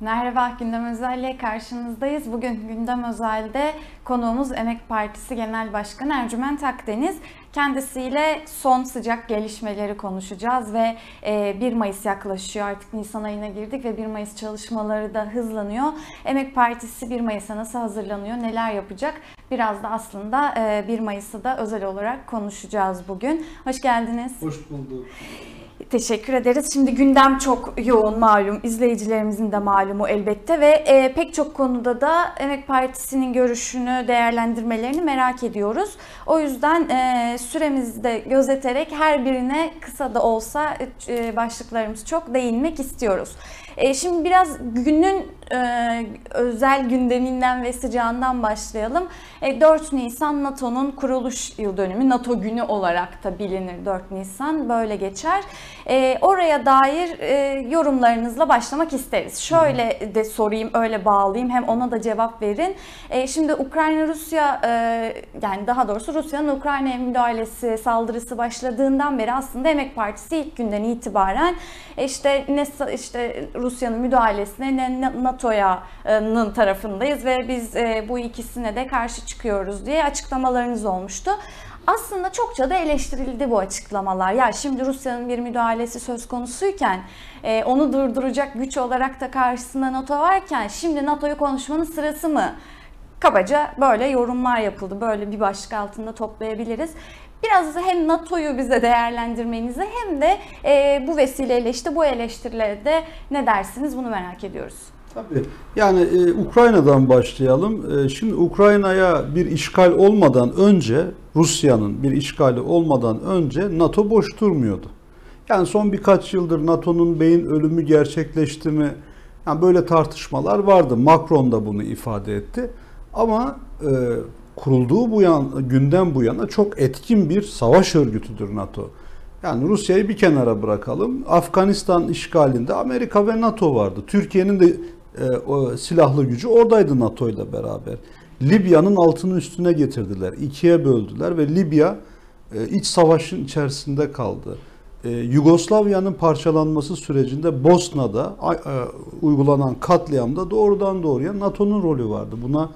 Merhaba, Gündem Özel'le karşınızdayız. Bugün Gündem Özel'de konuğumuz Emek Partisi Genel Başkanı Ercüment Akdeniz. Kendisiyle son sıcak gelişmeleri konuşacağız ve 1 e, Mayıs yaklaşıyor. Artık Nisan ayına girdik ve 1 Mayıs çalışmaları da hızlanıyor. Emek Partisi 1 Mayıs'a nasıl hazırlanıyor, neler yapacak? Biraz da aslında 1 e, Mayıs'ı da özel olarak konuşacağız bugün. Hoş geldiniz. Hoş bulduk. Teşekkür ederiz. Şimdi gündem çok yoğun malum, izleyicilerimizin de malumu elbette ve e, pek çok konuda da Emek Partisi'nin görüşünü, değerlendirmelerini merak ediyoruz. O yüzden e, süremizde gözeterek her birine kısa da olsa e, başlıklarımız çok değinmek istiyoruz. E, şimdi biraz günün e, özel gündeminden ve sıcağından başlayalım. E, 4 Nisan NATO'nun kuruluş yıl dönümü, NATO günü olarak da bilinir 4 Nisan böyle geçer. E, oraya dair e, yorumlarınızla başlamak isteriz. Şöyle de sorayım, öyle bağlayayım hem ona da cevap verin. E, şimdi Ukrayna-Rusya, e, yani daha doğrusu Rusya'nın Ukrayna'ya müdahalesi, saldırısı başladığından beri aslında Emek Partisi ilk günden itibaren e, işte ne işte Rusya'nın müdahalesine ne NATO'nun tarafındayız ve biz e, bu ikisine de karşı çıkıyoruz diye açıklamalarınız olmuştu. Aslında çokça da eleştirildi bu açıklamalar. Ya şimdi Rusya'nın bir müdahalesi söz konusuyken e, onu durduracak güç olarak da karşısında NATO varken şimdi NATO'yu konuşmanın sırası mı? Kabaca böyle yorumlar yapıldı. Böyle bir başlık altında toplayabiliriz. Biraz hem NATO'yu bize değerlendirmenizi hem de e, bu vesileyle işte bu eleştirilerde ne dersiniz bunu merak ediyoruz. Tabii. Yani e, Ukrayna'dan başlayalım. E, şimdi Ukrayna'ya bir işgal olmadan önce Rusya'nın bir işgali olmadan önce NATO boş durmuyordu. Yani son birkaç yıldır NATO'nun beyin ölümü gerçekleşti mi? Yani böyle tartışmalar vardı. Macron da bunu ifade etti. Ama e, kurulduğu bu yan, günden bu yana çok etkin bir savaş örgütüdür NATO. Yani Rusya'yı bir kenara bırakalım. Afganistan işgalinde Amerika ve NATO vardı. Türkiye'nin de e, o silahlı gücü oradaydı NATO ile beraber. Libya'nın altını üstüne getirdiler. ikiye böldüler ve Libya e, iç savaşın içerisinde kaldı. E, Yugoslavya'nın parçalanması sürecinde Bosna'da e, uygulanan katliamda doğrudan doğruya NATO'nun rolü vardı. Buna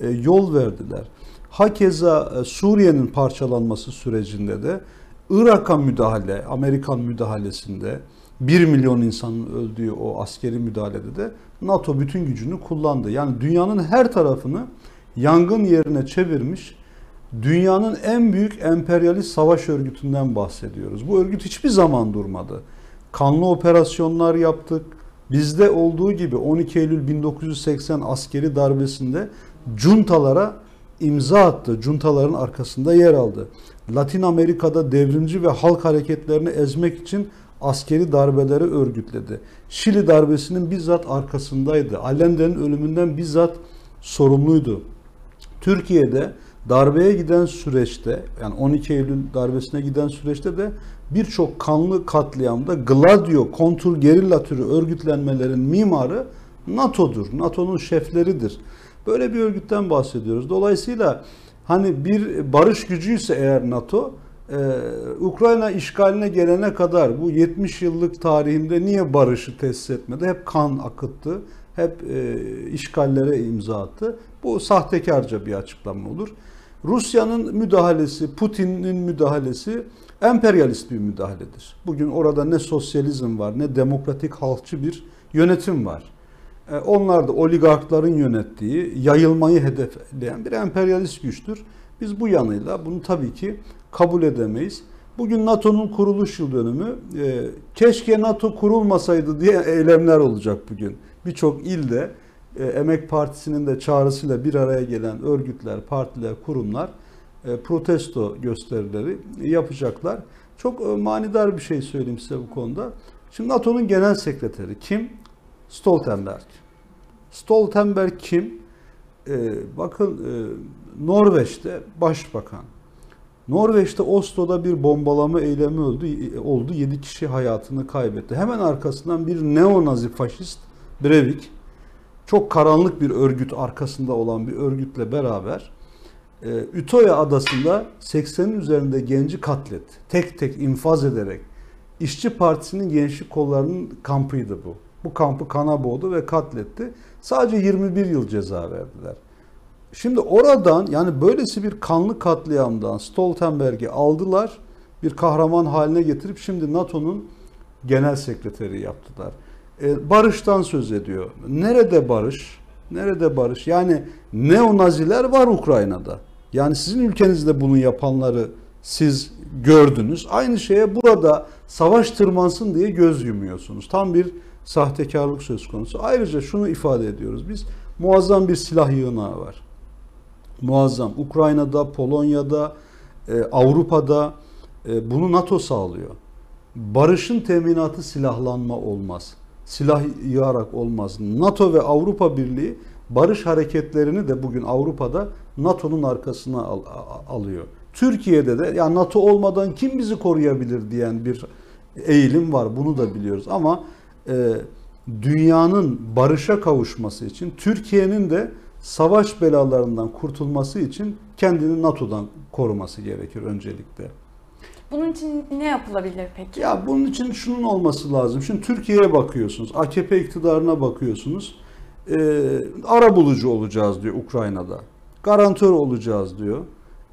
e, yol verdiler. Hakeza e, Suriye'nin parçalanması sürecinde de Irak'a müdahale, Amerikan müdahalesinde 1 milyon insanın öldüğü o askeri müdahalede de NATO bütün gücünü kullandı. Yani dünyanın her tarafını yangın yerine çevirmiş dünyanın en büyük emperyalist savaş örgütünden bahsediyoruz. Bu örgüt hiçbir zaman durmadı. Kanlı operasyonlar yaptık. Bizde olduğu gibi 12 Eylül 1980 askeri darbesinde juntalara imza attı. Juntaların arkasında yer aldı. Latin Amerika'da devrimci ve halk hareketlerini ezmek için askeri darbeleri örgütledi. Şili darbesinin bizzat arkasındaydı. Allende'nin ölümünden bizzat sorumluydu. Türkiye'de darbeye giden süreçte yani 12 Eylül darbesine giden süreçte de birçok kanlı katliamda Gladio, kontur gerilla türü örgütlenmelerin mimarı NATO'dur. NATO'nun şefleridir. Böyle bir örgütten bahsediyoruz. Dolayısıyla hani bir barış gücüyse eğer NATO ee, Ukrayna işgaline gelene kadar bu 70 yıllık tarihinde niye barışı tesis etmedi? Hep kan akıttı, hep e, işgallere imza attı. Bu sahtekarca bir açıklama olur. Rusya'nın müdahalesi, Putin'in müdahalesi emperyalist bir müdahaledir. Bugün orada ne sosyalizm var ne demokratik halkçı bir yönetim var. E, onlar da oligarkların yönettiği, yayılmayı hedefleyen bir emperyalist güçtür. Biz bu yanıyla bunu tabii ki kabul edemeyiz. Bugün NATO'nun kuruluş yıl dönümü. E, keşke NATO kurulmasaydı diye eylemler olacak bugün. Birçok ilde e, Emek Partisi'nin de çağrısıyla bir araya gelen örgütler, partiler, kurumlar protesto gösterileri yapacaklar. Çok manidar bir şey söyleyeyim size bu konuda. Şimdi NATO'nun genel sekreteri kim? Stoltenberg. Stoltenberg kim? Ee, bakın e, Norveç'te başbakan. Norveç'te Oslo'da bir bombalama eylemi öldü, oldu. 7 kişi hayatını kaybetti. Hemen arkasından bir neo-nazi faşist Breivik çok karanlık bir örgüt arkasında olan bir örgütle beraber e, Ütoya adasında 80'in üzerinde genci katletti. Tek tek infaz ederek. İşçi Partisi'nin gençlik kollarının kampıydı bu. Bu kampı kana boğdu ve katletti. Sadece 21 yıl ceza verdiler. Şimdi oradan yani böylesi bir kanlı katliamdan Stoltenberg'i aldılar. Bir kahraman haline getirip şimdi NATO'nun genel sekreteri yaptılar. E, barıştan söz ediyor. Nerede barış? Nerede barış? Yani neonaziler var Ukrayna'da. Yani sizin ülkenizde bunu yapanları siz gördünüz. Aynı şeye burada savaş tırmansın diye göz yumuyorsunuz. Tam bir sahtekarlık söz konusu. Ayrıca şunu ifade ediyoruz biz. Muazzam bir silah yığınağı var. Muazzam. Ukrayna'da, Polonya'da, e, Avrupa'da e, bunu NATO sağlıyor. Barışın teminatı silahlanma olmaz. Silah yığarak olmaz. NATO ve Avrupa Birliği barış hareketlerini de bugün Avrupa'da NATO'nun arkasına al, alıyor. Türkiye'de de ya NATO olmadan kim bizi koruyabilir diyen bir eğilim var. Bunu da biliyoruz ama dünyanın barışa kavuşması için Türkiye'nin de savaş belalarından kurtulması için kendini NATO'dan koruması gerekir öncelikle. Bunun için ne yapılabilir peki? Ya bunun için şunun olması lazım. Şimdi Türkiye'ye bakıyorsunuz, AKP iktidarına bakıyorsunuz. Ee, ara bulucu olacağız diyor Ukrayna'da. Garantör olacağız diyor.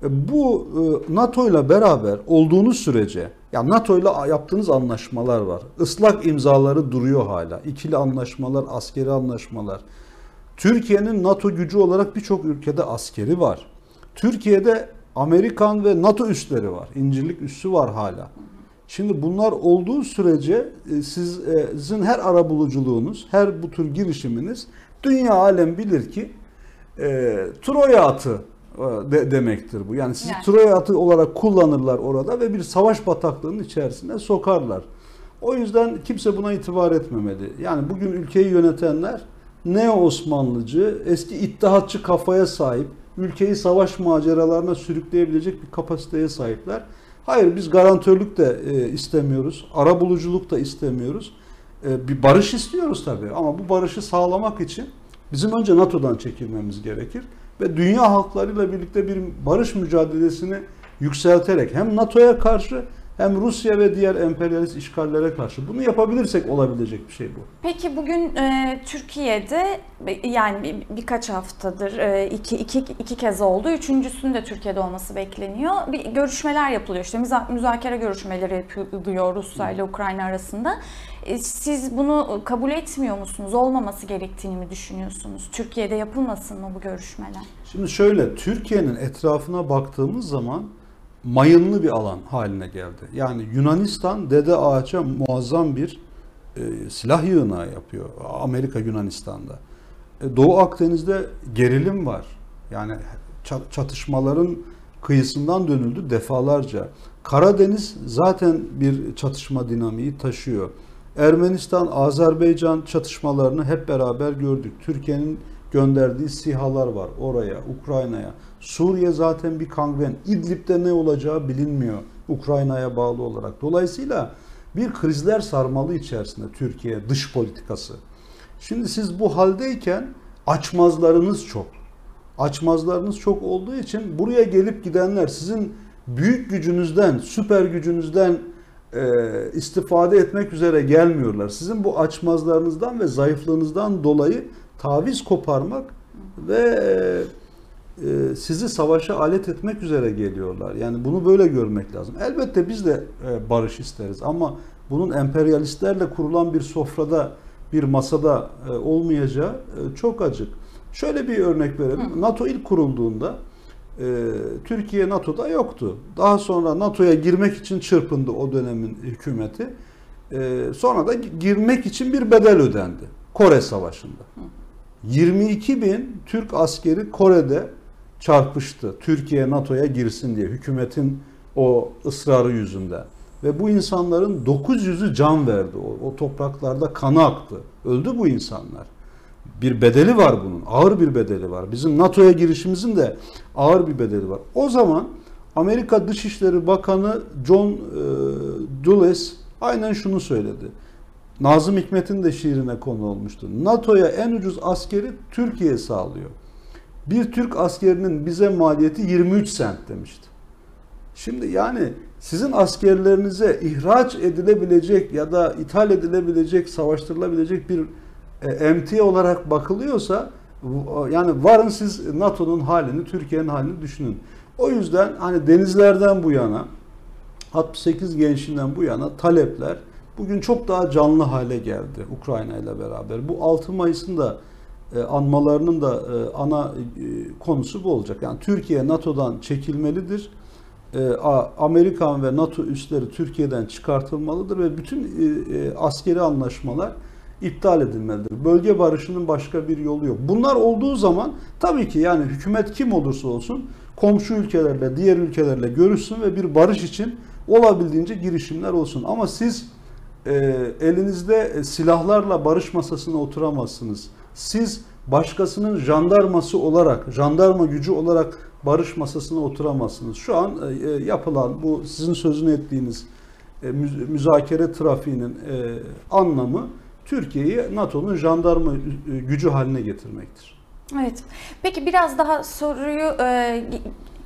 E, bu e, NATO ile beraber olduğunuz sürece, ya NATO ile yaptığınız anlaşmalar var. Islak imzaları duruyor hala. İkili anlaşmalar, askeri anlaşmalar. Türkiye'nin NATO gücü olarak birçok ülkede askeri var. Türkiye'de Amerikan ve NATO üsleri var. İncirlik üssü var hala. Şimdi bunlar olduğu sürece e, siz, sizin her arabuluculuğunuz, her bu tür girişiminiz dünya alem bilir ki e, Troya atı de, demektir bu. Yani sizi Yani. Troya atı olarak kullanırlar orada ve bir savaş bataklığının içerisine sokarlar. O yüzden kimse buna itibar etmemeli. Yani bugün ülkeyi yönetenler neo Osmanlıcı, eski ittihatçı kafaya sahip, ülkeyi savaş maceralarına sürükleyebilecek bir kapasiteye sahipler. Hayır biz garantörlük de e, istemiyoruz, arabuluculuk da istemiyoruz. E, bir barış istiyoruz tabii ama bu barışı sağlamak için bizim önce NATO'dan çekilmemiz gerekir ve dünya halklarıyla birlikte bir barış mücadelesini yükselterek hem NATO'ya karşı hem Rusya ve diğer emperyalist işgallere karşı bunu yapabilirsek olabilecek bir şey bu. Peki bugün e, Türkiye'de e, yani bir, birkaç haftadır e, iki, iki, iki kez oldu. Üçüncüsünün de Türkiye'de olması bekleniyor. Bir görüşmeler yapılıyor işte müza- müzakere görüşmeleri yapılıyor Rusya ile Ukrayna arasında. E, siz bunu kabul etmiyor musunuz? Olmaması gerektiğini mi düşünüyorsunuz? Türkiye'de yapılmasın mı bu görüşmeler? Şimdi şöyle Türkiye'nin etrafına baktığımız zaman mayınlı bir alan haline geldi. Yani Yunanistan dede ağaça muazzam bir e, silah yığınağı yapıyor. Amerika Yunanistan'da. E, Doğu Akdeniz'de gerilim var. Yani ça- çatışmaların kıyısından dönüldü defalarca. Karadeniz zaten bir çatışma dinamiği taşıyor. Ermenistan, Azerbaycan çatışmalarını hep beraber gördük. Türkiye'nin gönderdiği sihalar var oraya, Ukrayna'ya. Suriye zaten bir kangren. İdlib'de ne olacağı bilinmiyor Ukrayna'ya bağlı olarak. Dolayısıyla bir krizler sarmalı içerisinde Türkiye dış politikası. Şimdi siz bu haldeyken açmazlarınız çok. Açmazlarınız çok olduğu için buraya gelip gidenler sizin büyük gücünüzden, süper gücünüzden e, istifade etmek üzere gelmiyorlar. Sizin bu açmazlarınızdan ve zayıflığınızdan dolayı taviz koparmak ve e, sizi savaşa alet etmek üzere geliyorlar. Yani bunu böyle görmek lazım. Elbette biz de e, barış isteriz ama bunun emperyalistlerle kurulan bir sofrada, bir masada e, olmayacağı e, çok açık. Şöyle bir örnek verelim. NATO ilk kurulduğunda e, Türkiye NATO'da yoktu. Daha sonra NATO'ya girmek için çırpındı o dönemin hükümeti. E, sonra da girmek için bir bedel ödendi. Kore Savaşı'nda. 22 bin Türk askeri Kore'de çarpıştı. Türkiye NATO'ya girsin diye hükümetin o ısrarı yüzünden. Ve bu insanların 900'ü can verdi. O, o topraklarda kanı aktı. Öldü bu insanlar. Bir bedeli var bunun. Ağır bir bedeli var. Bizim NATO'ya girişimizin de ağır bir bedeli var. O zaman Amerika Dışişleri Bakanı John e, Dulles aynen şunu söyledi. Nazım Hikmet'in de şiirine konu olmuştu. NATO'ya en ucuz askeri Türkiye sağlıyor. Bir Türk askerinin bize maliyeti 23 sent demişti. Şimdi yani sizin askerlerinize ihraç edilebilecek ya da ithal edilebilecek, savaştırılabilecek bir e, emtia olarak bakılıyorsa yani varın siz NATO'nun halini, Türkiye'nin halini düşünün. O yüzden hani denizlerden bu yana 68 gençliğinden bu yana talepler bugün çok daha canlı hale geldi Ukrayna ile beraber. Bu 6 Mayıs'ın da e, anmalarının da e, ana e, konusu bu olacak. Yani Türkiye NATO'dan çekilmelidir. Amerikan ve NATO üsleri Türkiye'den çıkartılmalıdır ve bütün askeri anlaşmalar iptal edilmelidir. Bölge barışının başka bir yolu yok. Bunlar olduğu zaman tabii ki yani hükümet kim olursa olsun komşu ülkelerle, diğer ülkelerle görüşsün ve bir barış için olabildiğince girişimler olsun. Ama siz e, elinizde silahlarla barış masasına oturamazsınız. Siz başkasının jandarması olarak, jandarma gücü olarak barış masasına oturamazsınız. Şu an e, yapılan bu sizin sözünü ettiğiniz e, müzakere trafiğinin e, anlamı Türkiye'yi NATO'nun jandarma e, gücü haline getirmektir. Evet. Peki biraz daha soruyu e,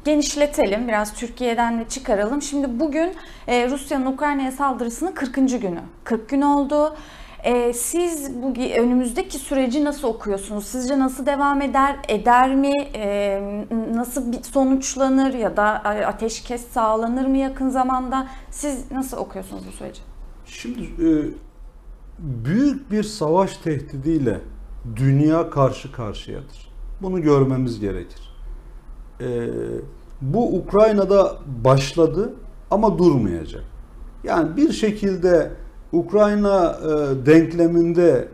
genişletelim. Biraz Türkiye'den de çıkaralım. Şimdi bugün e, Rusya'nın Ukrayna'ya saldırısının 40. günü. 40 gün oldu. E, siz bu önümüzdeki süreci nasıl okuyorsunuz? Sizce nasıl devam eder? Eder mi? E, nasıl bir sonuçlanır ya da ateşkes sağlanır mı yakın zamanda? Siz nasıl okuyorsunuz bu süreci? Şimdi e, büyük bir savaş tehdidiyle dünya karşı karşıyadır. Bunu görmemiz gerekir. Ee, bu Ukrayna'da başladı ama durmayacak. Yani bir şekilde Ukrayna e, denkleminde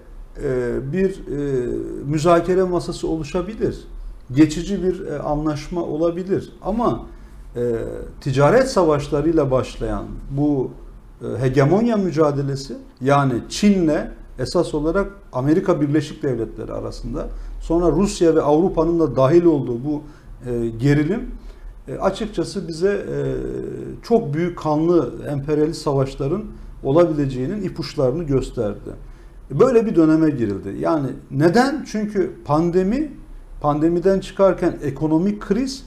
e, bir e, müzakere masası oluşabilir. Geçici bir e, anlaşma olabilir. Ama e, ticaret savaşlarıyla başlayan bu e, hegemonya mücadelesi yani Çin'le esas olarak Amerika Birleşik Devletleri arasında sonra Rusya ve Avrupa'nın da dahil olduğu bu e, gerilim e, açıkçası bize e, çok büyük kanlı emperyalist savaşların olabileceğinin ipuçlarını gösterdi. Böyle bir döneme girildi. Yani neden? Çünkü pandemi, pandemiden çıkarken ekonomik kriz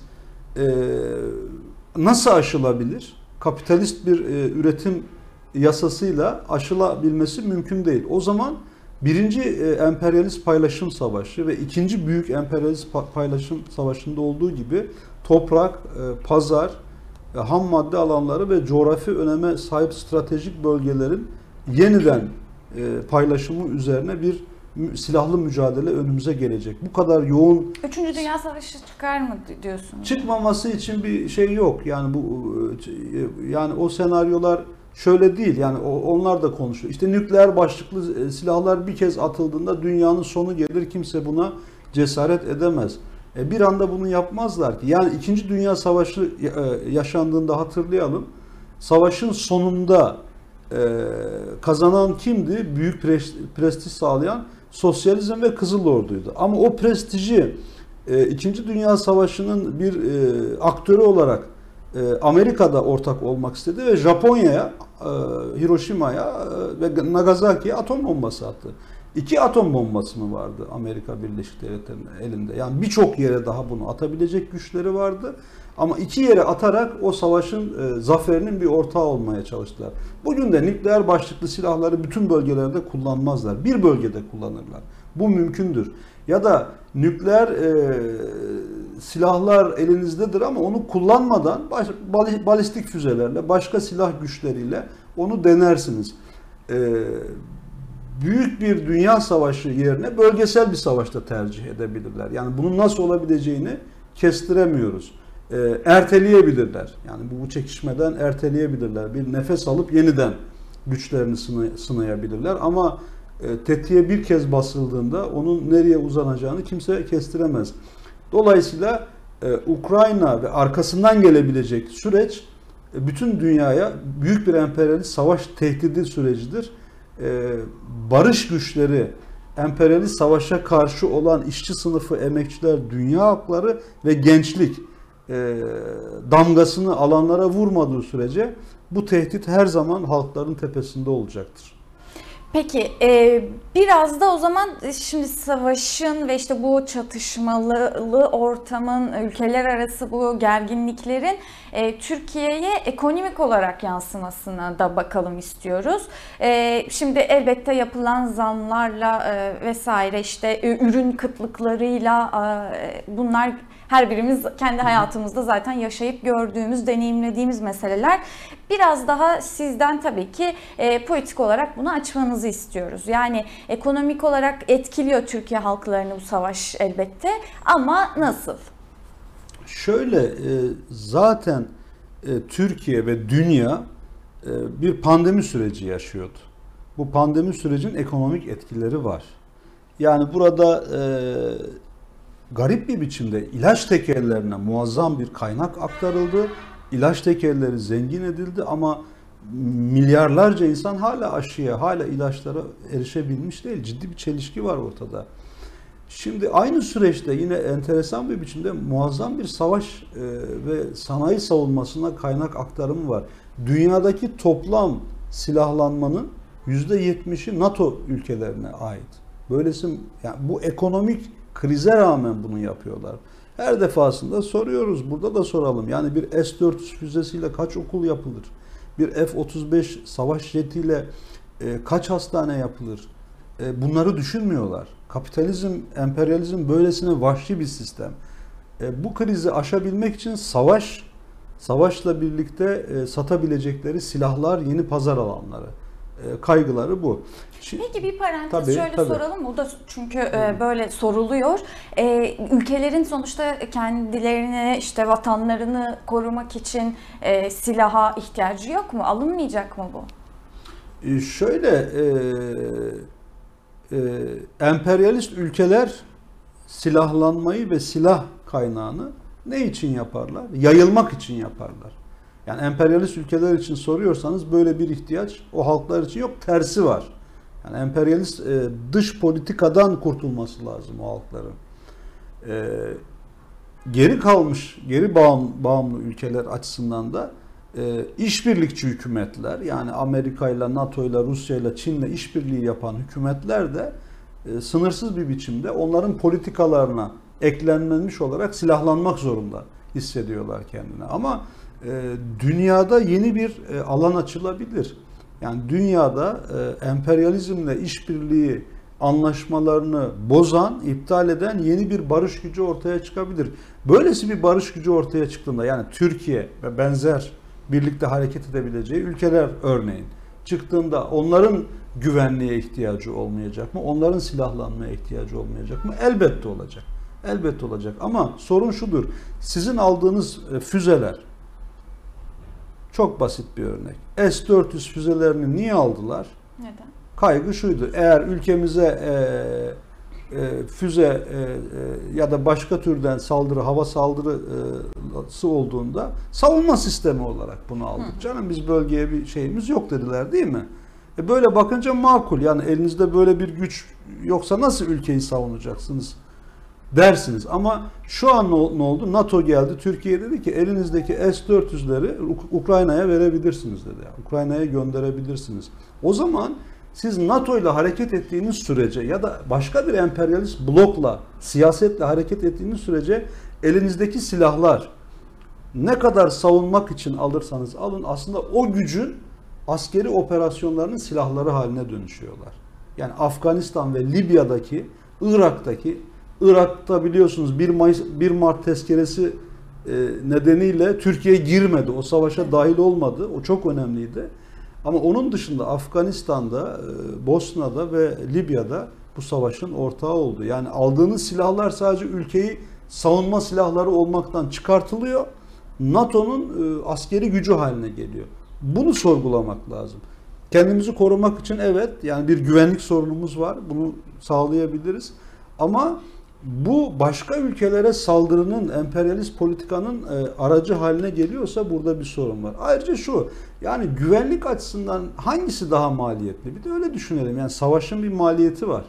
nasıl aşılabilir? Kapitalist bir üretim yasasıyla aşılabilmesi mümkün değil. O zaman birinci e, emperyalist paylaşım savaşı ve ikinci büyük emperyalist paylaşım savaşında olduğu gibi toprak, e, pazar, e, ham madde alanları ve coğrafi öneme sahip stratejik bölgelerin yeniden paylaşımı üzerine bir silahlı mücadele önümüze gelecek. Bu kadar yoğun... Üçüncü Dünya Savaşı çıkar mı diyorsun? Çıkmaması için bir şey yok. Yani bu yani o senaryolar şöyle değil yani onlar da konuşuyor. İşte nükleer başlıklı e, silahlar bir kez atıldığında dünyanın sonu gelir kimse buna cesaret edemez. E bir anda bunu yapmazlar ki. Yani 2. Dünya Savaşı e, yaşandığında hatırlayalım. Savaşın sonunda e, kazanan kimdi? Büyük prestij sağlayan sosyalizm ve Kızıl Ordu'ydu. Ama o prestiji 2. Dünya Savaşı'nın bir aktörü olarak Amerika'da ortak olmak istedi ve Japonya'ya e, Hiroşima'ya e, ve Nagasaki'ye atom bombası attı. İki atom bombası mı vardı Amerika Birleşik Devletleri'nin elinde? Yani birçok yere daha bunu atabilecek güçleri vardı. Ama iki yere atarak o savaşın e, zaferinin bir ortağı olmaya çalıştılar. Bugün de nükleer başlıklı silahları bütün bölgelerde kullanmazlar. Bir bölgede kullanırlar. Bu mümkündür. Ya da nükleer e, silahlar elinizdedir ama onu kullanmadan baş, balistik füzelerle, başka silah güçleriyle onu denersiniz. Ee, büyük bir dünya savaşı yerine bölgesel bir savaşta tercih edebilirler. Yani bunun nasıl olabileceğini kestiremiyoruz. Ee, erteleyebilirler. Yani bu, çekişmeden erteleyebilirler. Bir nefes alıp yeniden güçlerini sınay, sınayabilirler. Ama e, tetiğe bir kez basıldığında onun nereye uzanacağını kimse kestiremez. Dolayısıyla e, Ukrayna ve arkasından gelebilecek süreç e, bütün dünyaya büyük bir emperyalist savaş tehdidi sürecidir. E, barış güçleri, emperyalist savaşa karşı olan işçi sınıfı, emekçiler, dünya halkları ve gençlik e, damgasını alanlara vurmadığı sürece bu tehdit her zaman halkların tepesinde olacaktır. Peki e, biraz da o zaman e, şimdi savaşın ve işte bu çatışmalı ortamın ülkeler arası bu gerginliklerin e, Türkiye'ye ekonomik olarak yansımasına da bakalım istiyoruz. E, şimdi elbette yapılan zamlarla e, vesaire işte e, ürün kıtlıklarıyla e, bunlar her birimiz kendi hayatımızda zaten yaşayıp gördüğümüz, deneyimlediğimiz meseleler. Biraz daha sizden tabii ki e, politik olarak bunu açmanızı istiyoruz. Yani ekonomik olarak etkiliyor Türkiye halklarını bu savaş elbette ama nasıl? Şöyle e, zaten e, Türkiye ve dünya e, bir pandemi süreci yaşıyordu. Bu pandemi sürecin ekonomik etkileri var. Yani burada e, garip bir biçimde ilaç tekerlerine muazzam bir kaynak aktarıldı. İlaç tekerleri zengin edildi ama milyarlarca insan hala aşıya, hala ilaçlara erişebilmiş değil. Ciddi bir çelişki var ortada. Şimdi aynı süreçte yine enteresan bir biçimde muazzam bir savaş e, ve sanayi savunmasına kaynak aktarımı var. Dünyadaki toplam silahlanmanın %70'i NATO ülkelerine ait. Böylesi yani bu ekonomik krize rağmen bunu yapıyorlar. Her defasında soruyoruz. Burada da soralım. Yani bir S-400 füzesiyle kaç okul yapılır? Bir F-35 savaş jetiyle e, kaç hastane yapılır? E, bunları düşünmüyorlar. Kapitalizm, emperyalizm böylesine vahşi bir sistem. E, bu krizi aşabilmek için savaş, savaşla birlikte e, satabilecekleri silahlar, yeni pazar alanları. E, kaygıları bu. Şimdi, Peki bir parantez tabii, şöyle tabii. soralım. O da çünkü e, böyle soruluyor. E, ülkelerin sonuçta kendilerini işte vatanlarını korumak için e, silaha ihtiyacı yok mu? Alınmayacak mı bu? E, şöyle e, e, emperyalist ülkeler silahlanmayı ve silah kaynağını ne için yaparlar? Yayılmak için yaparlar. Yani emperyalist ülkeler için soruyorsanız böyle bir ihtiyaç o halklar için yok. Tersi var. Yani emperyalist e, dış politikadan kurtulması lazım o halkların. E, geri kalmış, geri bağım, bağımlı ülkeler açısından da e, işbirlikçi hükümetler yani Amerika ile, NATO ile, Rusya ile, Çin ile işbirliği yapan hükümetler de e, sınırsız bir biçimde onların politikalarına eklenmemiş olarak silahlanmak zorunda hissediyorlar kendine. Ama dünyada yeni bir e, alan açılabilir. Yani dünyada e, emperyalizmle işbirliği anlaşmalarını bozan, iptal eden yeni bir barış gücü ortaya çıkabilir. Böylesi bir barış gücü ortaya çıktığında yani Türkiye ve benzer birlikte hareket edebileceği ülkeler örneğin çıktığında onların güvenliğe ihtiyacı olmayacak mı? Onların silahlanmaya ihtiyacı olmayacak mı? Elbette olacak. Elbette olacak. Ama sorun şudur. Sizin aldığınız füzeler çok basit bir örnek. S-400 füzelerini niye aldılar? Neden? Kaygı şuydu. Eğer ülkemize e, e, füze e, e, ya da başka türden saldırı, hava saldırısı olduğunda savunma sistemi olarak bunu aldık. Hı. Canım biz bölgeye bir şeyimiz yok dediler değil mi? E böyle bakınca makul. Yani elinizde böyle bir güç yoksa nasıl ülkeyi savunacaksınız? Dersiniz. Ama şu an ne oldu? NATO geldi. Türkiye dedi ki elinizdeki S-400'leri Ukrayna'ya verebilirsiniz dedi. Ukrayna'ya gönderebilirsiniz. O zaman siz NATO ile hareket ettiğiniz sürece ya da başka bir emperyalist blokla, siyasetle hareket ettiğiniz sürece elinizdeki silahlar ne kadar savunmak için alırsanız alın aslında o gücün askeri operasyonlarının silahları haline dönüşüyorlar. Yani Afganistan ve Libya'daki, Irak'taki Irak'ta biliyorsunuz 1 Mayıs 1 Mart tezkeresi e, nedeniyle Türkiye girmedi. O savaşa dahil olmadı. O çok önemliydi. Ama onun dışında Afganistan'da, e, Bosna'da ve Libya'da bu savaşın ortağı oldu. Yani aldığınız silahlar sadece ülkeyi savunma silahları olmaktan çıkartılıyor. NATO'nun e, askeri gücü haline geliyor. Bunu sorgulamak lazım. Kendimizi korumak için evet yani bir güvenlik sorunumuz var. Bunu sağlayabiliriz. Ama bu başka ülkelere saldırının, emperyalist politikanın e, aracı haline geliyorsa burada bir sorun var. Ayrıca şu, yani güvenlik açısından hangisi daha maliyetli? Bir de öyle düşünelim. Yani savaşın bir maliyeti var.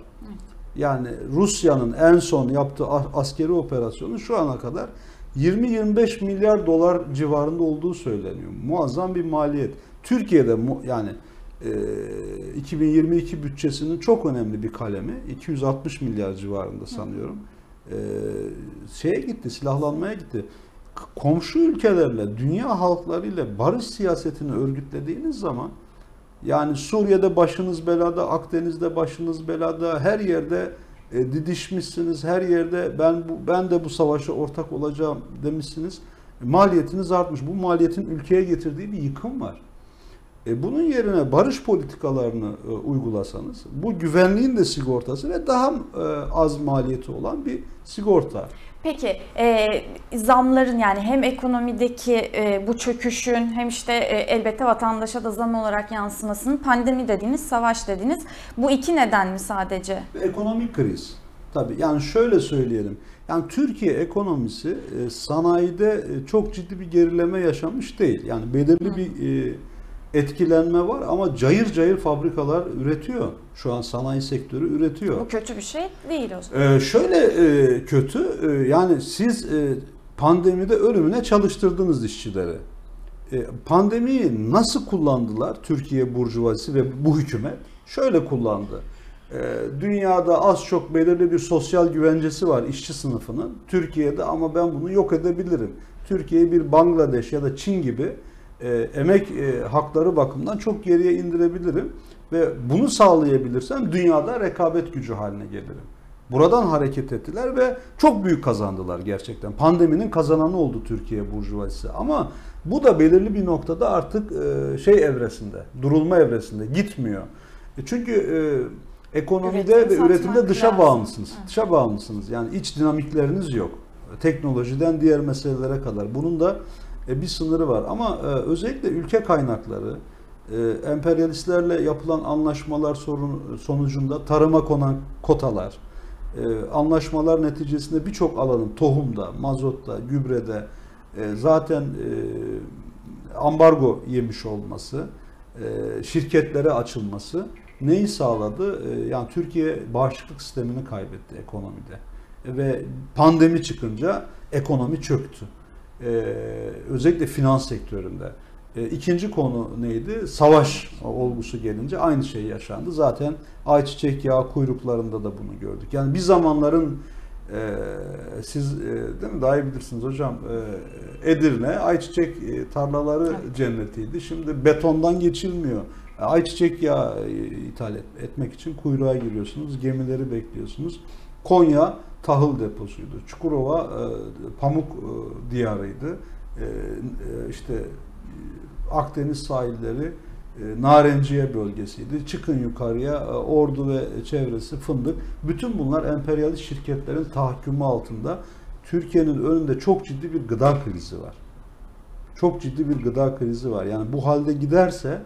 Yani Rusya'nın en son yaptığı askeri operasyonu şu ana kadar 20-25 milyar dolar civarında olduğu söyleniyor. Muazzam bir maliyet. Türkiye'de yani e, 2022 bütçesinin çok önemli bir kalemi. 260 milyar civarında sanıyorum. E, şeye gitti, silahlanmaya gitti. Komşu ülkelerle, dünya halklarıyla barış siyasetini örgütlediğiniz zaman yani Suriye'de başınız belada, Akdeniz'de başınız belada, her yerde e, didişmişsiniz, her yerde ben bu ben de bu savaşa ortak olacağım demişsiniz. Maliyetiniz artmış. Bu maliyetin ülkeye getirdiği bir yıkım var. E, bunun yerine barış politikalarını e, uygulasanız, bu güvenliğin de sigortası ve daha e, az maliyeti olan bir sigorta. Peki e, zamların yani hem ekonomideki e, bu çöküşün hem işte e, elbette vatandaşa da zam olarak yansımasının pandemi dediğiniz, savaş dediğiniz bu iki neden mi sadece? Ekonomik kriz. Tabii yani şöyle söyleyelim. Yani Türkiye ekonomisi e, sanayide e, çok ciddi bir gerileme yaşamış değil. Yani belirli bir e, etkilenme var ama cayır cayır fabrikalar üretiyor. Şu an sanayi sektörü üretiyor. Bu kötü bir şey değil o zaman. Ee, şöyle e, kötü e, yani siz e, pandemide ölümüne çalıştırdınız işçileri. E, pandemiyi nasıl kullandılar Türkiye burjuvazisi ve bu hükümet? Şöyle kullandı. E, dünyada az çok belirli bir sosyal güvencesi var işçi sınıfının. Türkiye'de ama ben bunu yok edebilirim. Türkiye'yi bir Bangladeş ya da Çin gibi e, emek e, hakları bakımından çok geriye indirebilirim ve bunu sağlayabilirsem dünyada rekabet gücü haline gelirim. Buradan hareket ettiler ve çok büyük kazandılar gerçekten. Pandeminin kazananı oldu Türkiye burjuvazisi. Ama bu da belirli bir noktada artık e, şey evresinde, durulma evresinde gitmiyor. E, Çünkü e, ekonomide Üretim ve üretimde dışa lazım. bağımlısınız. Dışa bağımlısınız. Yani iç dinamikleriniz yok. Teknolojiden diğer meselelere kadar. Bunun da e, bir sınırı var. Ama e, özellikle ülke kaynakları, e, emperyalistlerle yapılan anlaşmalar sonucunda tarıma konan kotalar, anlaşmalar neticesinde birçok alanın tohumda, mazotta, gübrede zaten ambargo yemiş olması, şirketlere açılması neyi sağladı? Yani Türkiye bağışıklık sistemini kaybetti ekonomide. Ve pandemi çıkınca ekonomi çöktü. E, özellikle finans sektöründe. E, İkinci konu neydi? Savaş olgusu gelince aynı şey yaşandı. Zaten ayçiçek yağı kuyruklarında da bunu gördük. Yani bir zamanların e, siz e, değil mi daha iyi bilirsiniz hocam e, Edirne ayçiçek e, tarlaları Evet. cennetiydi. Şimdi betondan geçilmiyor. E, Ayçiçek yağı e, ithal et- etmek için kuyruğa giriyorsunuz. Gemileri bekliyorsunuz. Konya tahıl deposuydu. Çukurova e, pamuk e, diyarıydı. E, e, işte e, Akdeniz sahilleri e, Narenciye bölgesiydi. Çıkın yukarıya e, Ordu ve çevresi fındık. Bütün bunlar emperyalist şirketlerin tahakkümü altında. Türkiye'nin önünde çok ciddi bir gıda krizi var. Çok ciddi bir gıda krizi var. Yani bu halde giderse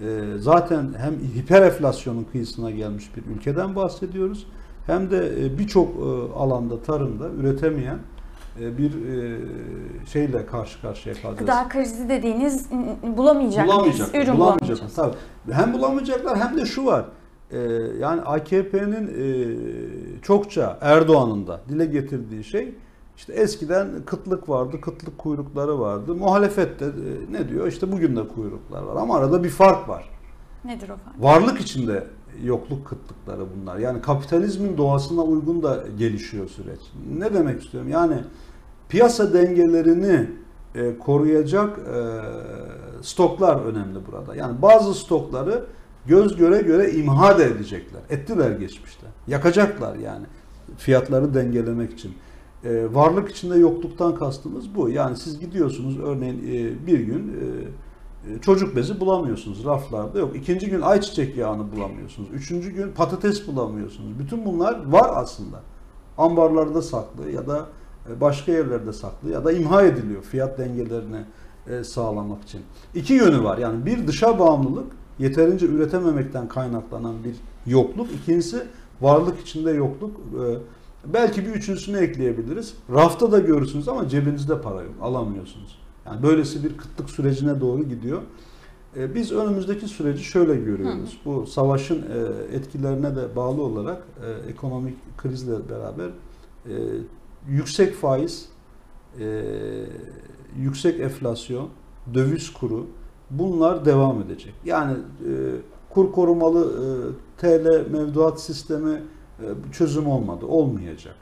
e, zaten hem hiper enflasyonun kıyısına gelmiş bir ülkeden bahsediyoruz. Hem de e, birçok e, alanda tarımda üretemeyen e, bir şeyle karşı karşıya kalacağız. Gıda krizi dediğiniz bulamayacak mıyız? Bulamayacaklar. Ürün bulamayacağız. Tabii. Hem bulamayacaklar hem de şu var. Yani AKP'nin çokça Erdoğan'ın da dile getirdiği şey işte eskiden kıtlık vardı, kıtlık kuyrukları vardı. Muhalefette ne diyor? İşte bugün de kuyruklar var ama arada bir fark var. Nedir o fark? Varlık içinde yokluk kıtlıkları bunlar. Yani kapitalizmin doğasına uygun da gelişiyor süreç. Ne demek istiyorum? Yani piyasa dengelerini e, koruyacak e, stoklar önemli burada. Yani bazı stokları göz göre göre imha da edecekler. Ettiler geçmişte. Yakacaklar yani fiyatları dengelemek için. E, varlık içinde yokluktan kastımız bu. Yani siz gidiyorsunuz örneğin e, bir gün e, çocuk bezi bulamıyorsunuz raflarda yok. İkinci gün ayçiçek yağını bulamıyorsunuz. Üçüncü gün patates bulamıyorsunuz. Bütün bunlar var aslında. Ambarlarda saklı ya da e, başka yerlerde saklı ya da imha ediliyor fiyat dengelerini e, sağlamak için. İki yönü var. Yani bir dışa bağımlılık, yeterince üretememekten kaynaklanan bir yokluk. İkincisi varlık içinde yokluk. E, Belki bir üçüncüsünü ekleyebiliriz. Rafta da görürsünüz ama cebinizde para yok. Alamıyorsunuz. Yani böylesi bir kıtlık sürecine doğru gidiyor. E, Biz önümüzdeki süreci şöyle görüyoruz. Bu savaşın e, etkilerine de bağlı olarak e, ekonomik krizle beraber yüksek faiz, yüksek enflasyon, döviz kuru bunlar devam edecek. Yani kur korumalı TL mevduat sistemi çözüm olmadı, olmayacak.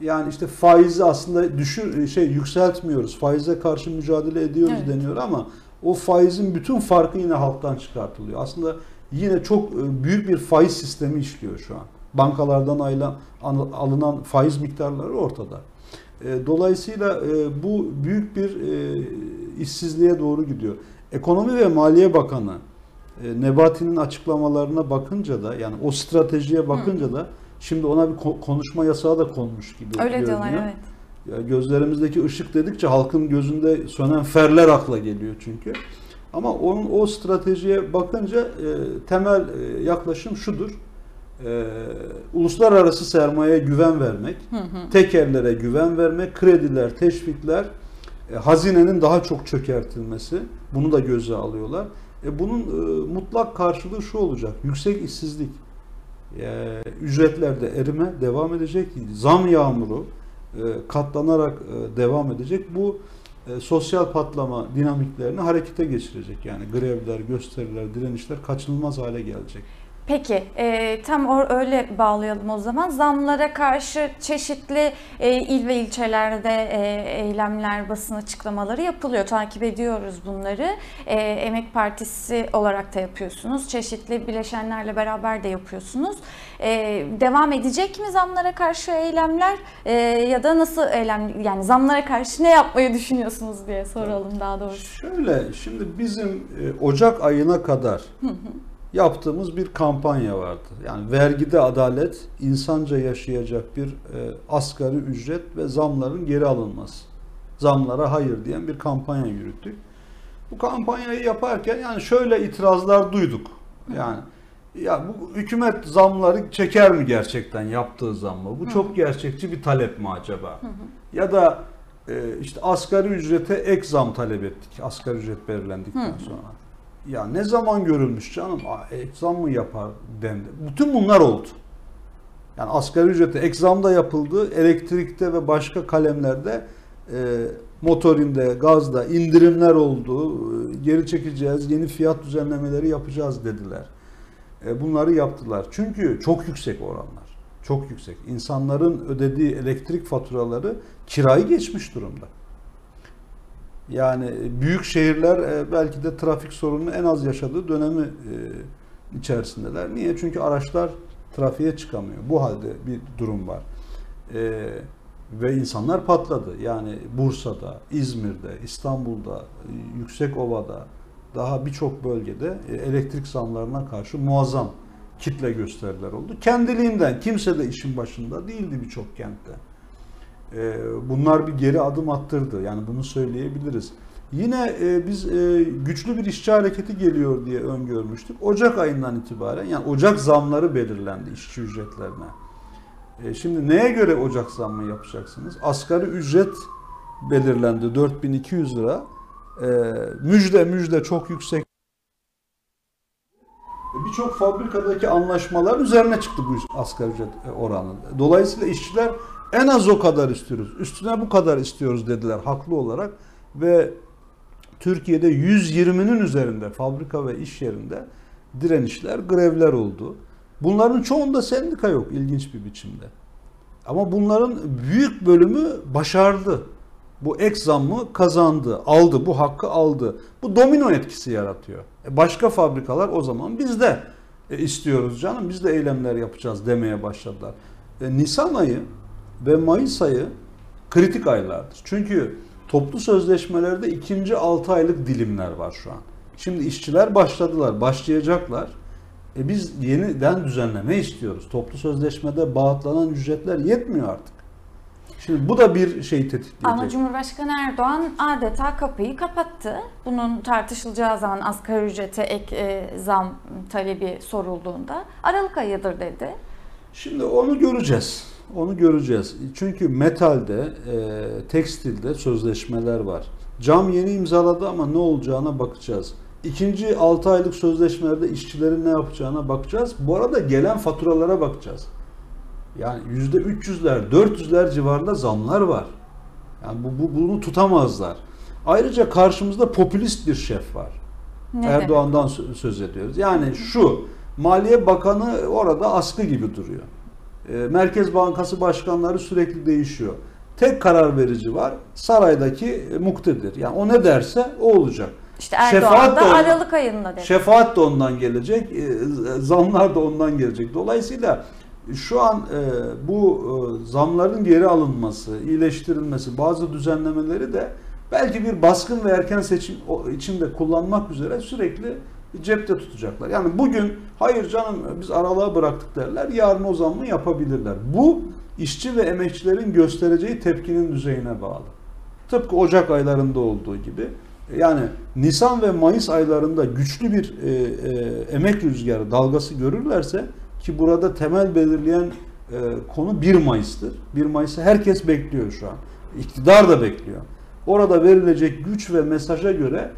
Yani işte faizi aslında düşür şey yükseltmiyoruz. Faize karşı mücadele ediyoruz Evet. deniyor ama o faizin bütün farkı yine halktan çıkartılıyor. Aslında yine çok e, büyük bir faiz sistemi işliyor şu an. Bankalardan alınan, alınan faiz miktarları ortada. E, Dolayısıyla e, bu büyük bir işsizliğe doğru gidiyor. Ekonomi ve Maliye Bakanı Nebati'nin açıklamalarına bakınca da yani o stratejiye bakınca da şimdi ona bir ko- konuşma yasağı da konmuş gibi Öyle görünüyor. diyorlar evet. Ya gözlerimizdeki ışık dedikçe halkın gözünde sönen ferler akla geliyor çünkü. Ama onun o stratejiye bakınca e, temel e, yaklaşım şudur. E, uluslararası sermayeye güven vermek, Hı hı. tekerlere güven vermek, krediler, teşvikler, e, hazinenin daha çok çökertilmesi bunu da göze alıyorlar. E, bunun e, mutlak karşılığı şu olacak. Yüksek işsizlik, e, ücretlerde erime devam edecek. Zam yağmuru e, katlanarak e, devam edecek. Bu e, sosyal patlama dinamiklerini harekete geçirecek. Yani grevler, gösteriler, direnişler kaçınılmaz hale gelecek. Peki e, tam or öyle bağlayalım o zaman. Zamlara karşı çeşitli e, il ve ilçelerde e, eylemler, basın açıklamaları yapılıyor. Takip ediyoruz bunları. E, Emek Partisi olarak da yapıyorsunuz. Çeşitli bileşenlerle beraber de yapıyorsunuz. E, devam edecek mi zamlara karşı eylemler E, ya da nasıl eylem yani zamlara karşı ne yapmayı düşünüyorsunuz diye soralım daha doğrusu. Şöyle, şimdi bizim e, Ocak ayına kadar yaptığımız bir kampanya vardı. Yani vergide adalet, insanca yaşayacak bir e, asgari ücret ve zamların geri alınması. Zamlara hayır diyen bir kampanya yürüttük. Bu kampanyayı yaparken yani şöyle itirazlar duyduk. Yani ya bu hükümet zamları çeker mi gerçekten yaptığı zammı? Bu çok gerçekçi bir talep mi acaba? Ya da e, işte asgari ücrete ek zam talep ettik. Asgari ücret belirlendikten sonra. Ya ne zaman görülmüş canım? Aa, Ek zam mı yapar dendi. Bütün bunlar oldu. Yani asgari ücrete ek zam da yapıldı. Elektrikte ve başka kalemlerde e, motorinde, gazda indirimler oldu. E, Geri çekeceğiz, yeni fiyat düzenlemeleri yapacağız dediler. E, bunları yaptılar. Çünkü çok yüksek oranlar. Çok yüksek. İnsanların ödediği elektrik faturaları kirayı geçmiş durumda. Yani büyük şehirler e, belki de trafik sorununu en az yaşadığı dönemi e, içerisindeler. Niye? Çünkü araçlar trafiğe çıkamıyor. Bu halde bir durum var. E, ve insanlar patladı. Yani Bursa'da, İzmir'de, İstanbul'da, e, Yüksekova'da, daha birçok bölgede e, elektrik zamlarına karşı muazzam kitle gösteriler oldu. Kendiliğinden kimse de işin başında değildi birçok kentte. E, Bunlar bir geri adım attırdı. Yani bunu söyleyebiliriz. Yine e, biz e, güçlü bir işçi hareketi geliyor diye öngörmüştük. Ocak ayından itibaren yani Ocak zamları belirlendi işçi ücretlerine. E, Şimdi neye göre Ocak zammı yapacaksınız? Asgari ücret belirlendi 4200 lira. Müjde müjde çok yüksek. Birçok fabrikadaki anlaşmalar üzerine çıktı bu asgari ücret oranı. Dolayısıyla işçiler en az o kadar istiyoruz. Üstüne bu kadar istiyoruz dediler haklı olarak ve Türkiye'de 120'nin üzerinde fabrika ve iş yerinde direnişler, grevler oldu. Bunların çoğunda sendika yok ilginç bir biçimde. Ama bunların büyük bölümü başardı. Bu ek zammı kazandı, aldı, bu hakkı aldı. Bu domino etkisi yaratıyor. E başka fabrikalar o zaman biz de e, istiyoruz canım, biz de eylemler yapacağız demeye başladılar. E, Nisan ayı ve Mayıs ayı kritik aylardır. Çünkü toplu sözleşmelerde ikinci 6 aylık dilimler var şu an. Şimdi işçiler başladılar, başlayacaklar. E biz yeniden düzenleme istiyoruz. Toplu sözleşmede bağıtlanan ücretler yetmiyor artık. Şimdi bu da bir şey tetikleyecek. Ama Cumhurbaşkanı Erdoğan adeta kapıyı kapattı. Bunun tartışılacağı zaman asgari ücrete ek e, zam talebi sorulduğunda Aralık ayıdır dedi. Şimdi onu göreceğiz. Onu göreceğiz. Çünkü metalde, e, tekstilde sözleşmeler var. Cam yeni imzaladı ama ne olacağına bakacağız. İkinci 6 aylık sözleşmelerde işçilerin ne yapacağına bakacağız. Bu arada gelen faturalara bakacağız. Yani %300'ler, 400'ler civarında zamlar var. Yani bu, bu bunu tutamazlar. Ayrıca karşımızda popülist bir şef var. Ne Erdoğan'dan sö- söz ediyoruz. Yani şu Maliye Bakanı orada askı gibi duruyor. E, Merkez Bankası başkanları sürekli değişiyor. Tek karar verici var. Saraydaki e, muktedir. Yani o ne derse o olacak. İşte Erdoğan Şefaat da da ona- Aralık ayında dedi. Şefaat de ondan gelecek, e, zamlar da ondan gelecek. Dolayısıyla şu an e, bu e, zamların geri alınması, iyileştirilmesi, bazı düzenlemeleri de belki bir baskın ve erken seçim o- içinde kullanmak üzere sürekli cepte tutacaklar. Yani bugün hayır canım biz aralığa bıraktık derler, yarın o zammı yapabilirler. Bu işçi ve emekçilerin göstereceği tepkinin düzeyine bağlı. Tıpkı Ocak aylarında olduğu gibi. Yani Nisan ve Mayıs aylarında güçlü bir e, e, emek rüzgarı dalgası görürlerse ki burada temel belirleyen e, konu 1 Mayıs'tır. 1 Mayıs'ı herkes bekliyor şu an. İktidar da bekliyor. Orada verilecek güç ve mesaja göre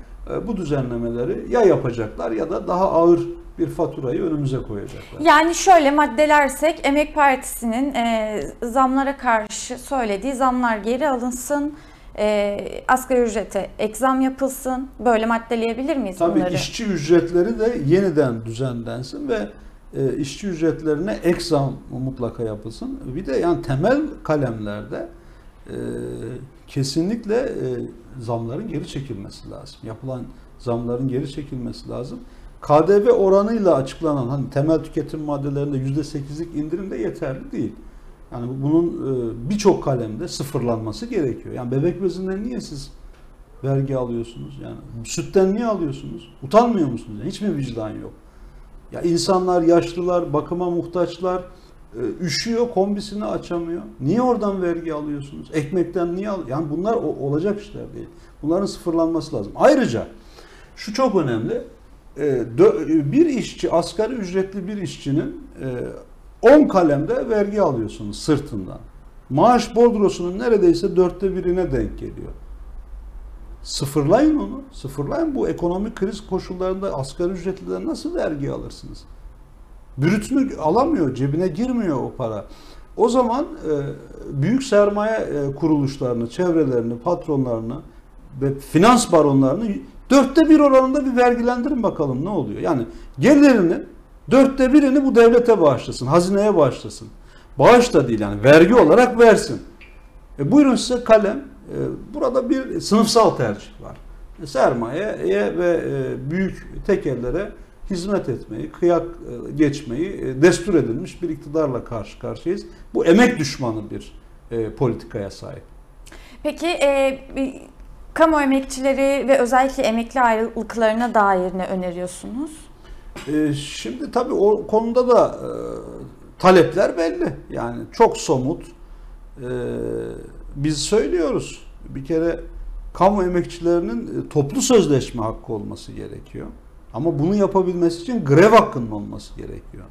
bu düzenlemeleri ya yapacaklar ya da daha ağır bir faturayı önümüze koyacaklar. Yani şöyle maddelersek Emek Partisi'nin e, zamlara karşı söylediği zamlar geri alınsın, e, asgari ücrete ek zam yapılsın. Böyle maddeleyebilir miyiz Tabii bunları? işçi ücretleri de yeniden düzenlensin ve e, işçi ücretlerine ek zam mutlaka yapılsın. Bir de yani temel kalemlerde e, kesinlikle e, zamların geri çekilmesi lazım. Yapılan zamların geri çekilmesi lazım. KDV oranıyla açıklanan hani temel tüketim maddelerinde %8'lik indirim de yeterli değil. Yani bunun e, birçok kalemde sıfırlanması gerekiyor. Yani bebek bezinden niye siz vergi alıyorsunuz? Yani sütten niye alıyorsunuz? Utanmıyor musunuz? Yani hiç mi vicdan yok? Ya insanlar, yaşlılar, bakıma muhtaçlar üşüyor, kombisini açamıyor. Niye oradan vergi alıyorsunuz? Ekmekten niye al? Yani bunlar olacak işler değil. Bunların sıfırlanması lazım. Ayrıca şu çok önemli. E, Bir işçi, asgari ücretli bir işçinin e, 10 kalemde vergi alıyorsunuz sırtından. Maaş bordrosunun neredeyse dörtte birine denk geliyor. Sıfırlayın onu. Sıfırlayın bu ekonomik kriz koşullarında asgari ücretliden nasıl vergi alırsınız? Brütünü alamıyor, cebine girmiyor o para. O zaman e, büyük sermaye e, kuruluşlarını, çevrelerini, patronlarını ve finans baronlarını dörtte bir oranında bir vergilendirin bakalım ne oluyor. Yani gelirinin dörtte birini bu devlete bağışlasın, hazineye bağışlasın. Bağış da değil yani vergi olarak versin. E buyurun size kalem. E, burada bir sınıfsal tercih var. E, sermayeye ve e, büyük tekellere hizmet etmeyi, kıyak e, geçmeyi e, destur edilmiş bir iktidarla karşı karşıyayız. Bu emek düşmanı bir e, politikaya sahip. Peki e, kamu emekçileri ve özellikle emekli ayrılıklarına dair ne öneriyorsunuz? E, şimdi tabii o konuda da e, talepler belli. Yani çok somut. E, biz söylüyoruz. Bir kere kamu emekçilerinin toplu sözleşme hakkı olması gerekiyor. Ama bunu yapabilmesi için grev hakkının olması gerekiyor.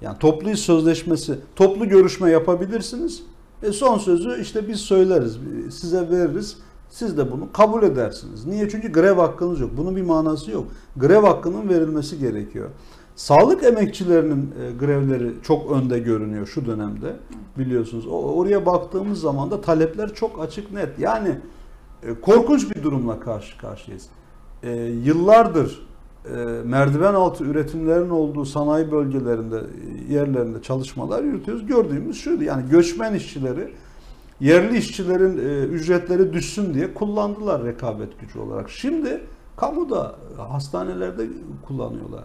Yani toplu iş sözleşmesi, toplu görüşme yapabilirsiniz. E son sözü işte biz söyleriz, size veririz. Siz de bunu kabul edersiniz. Niye? Çünkü grev hakkınız yok. Bunun bir manası yok. Grev hakkının verilmesi gerekiyor. Sağlık emekçilerinin e, grevleri çok önde görünüyor şu dönemde biliyorsunuz. Oraya baktığımız zaman da talepler çok açık net. Yani e, korkunç bir durumla karşı karşıyayız. E, yıllardır merdiven altı üretimlerin olduğu sanayi bölgelerinde, e, yerlerinde çalışmalar yürütüyoruz. Gördüğümüz şuydu yani göçmen işçileri yerli işçilerin e, ücretleri düşsün diye kullandılar rekabet gücü olarak. Şimdi kamuda, e, hastanelerde kullanıyorlar.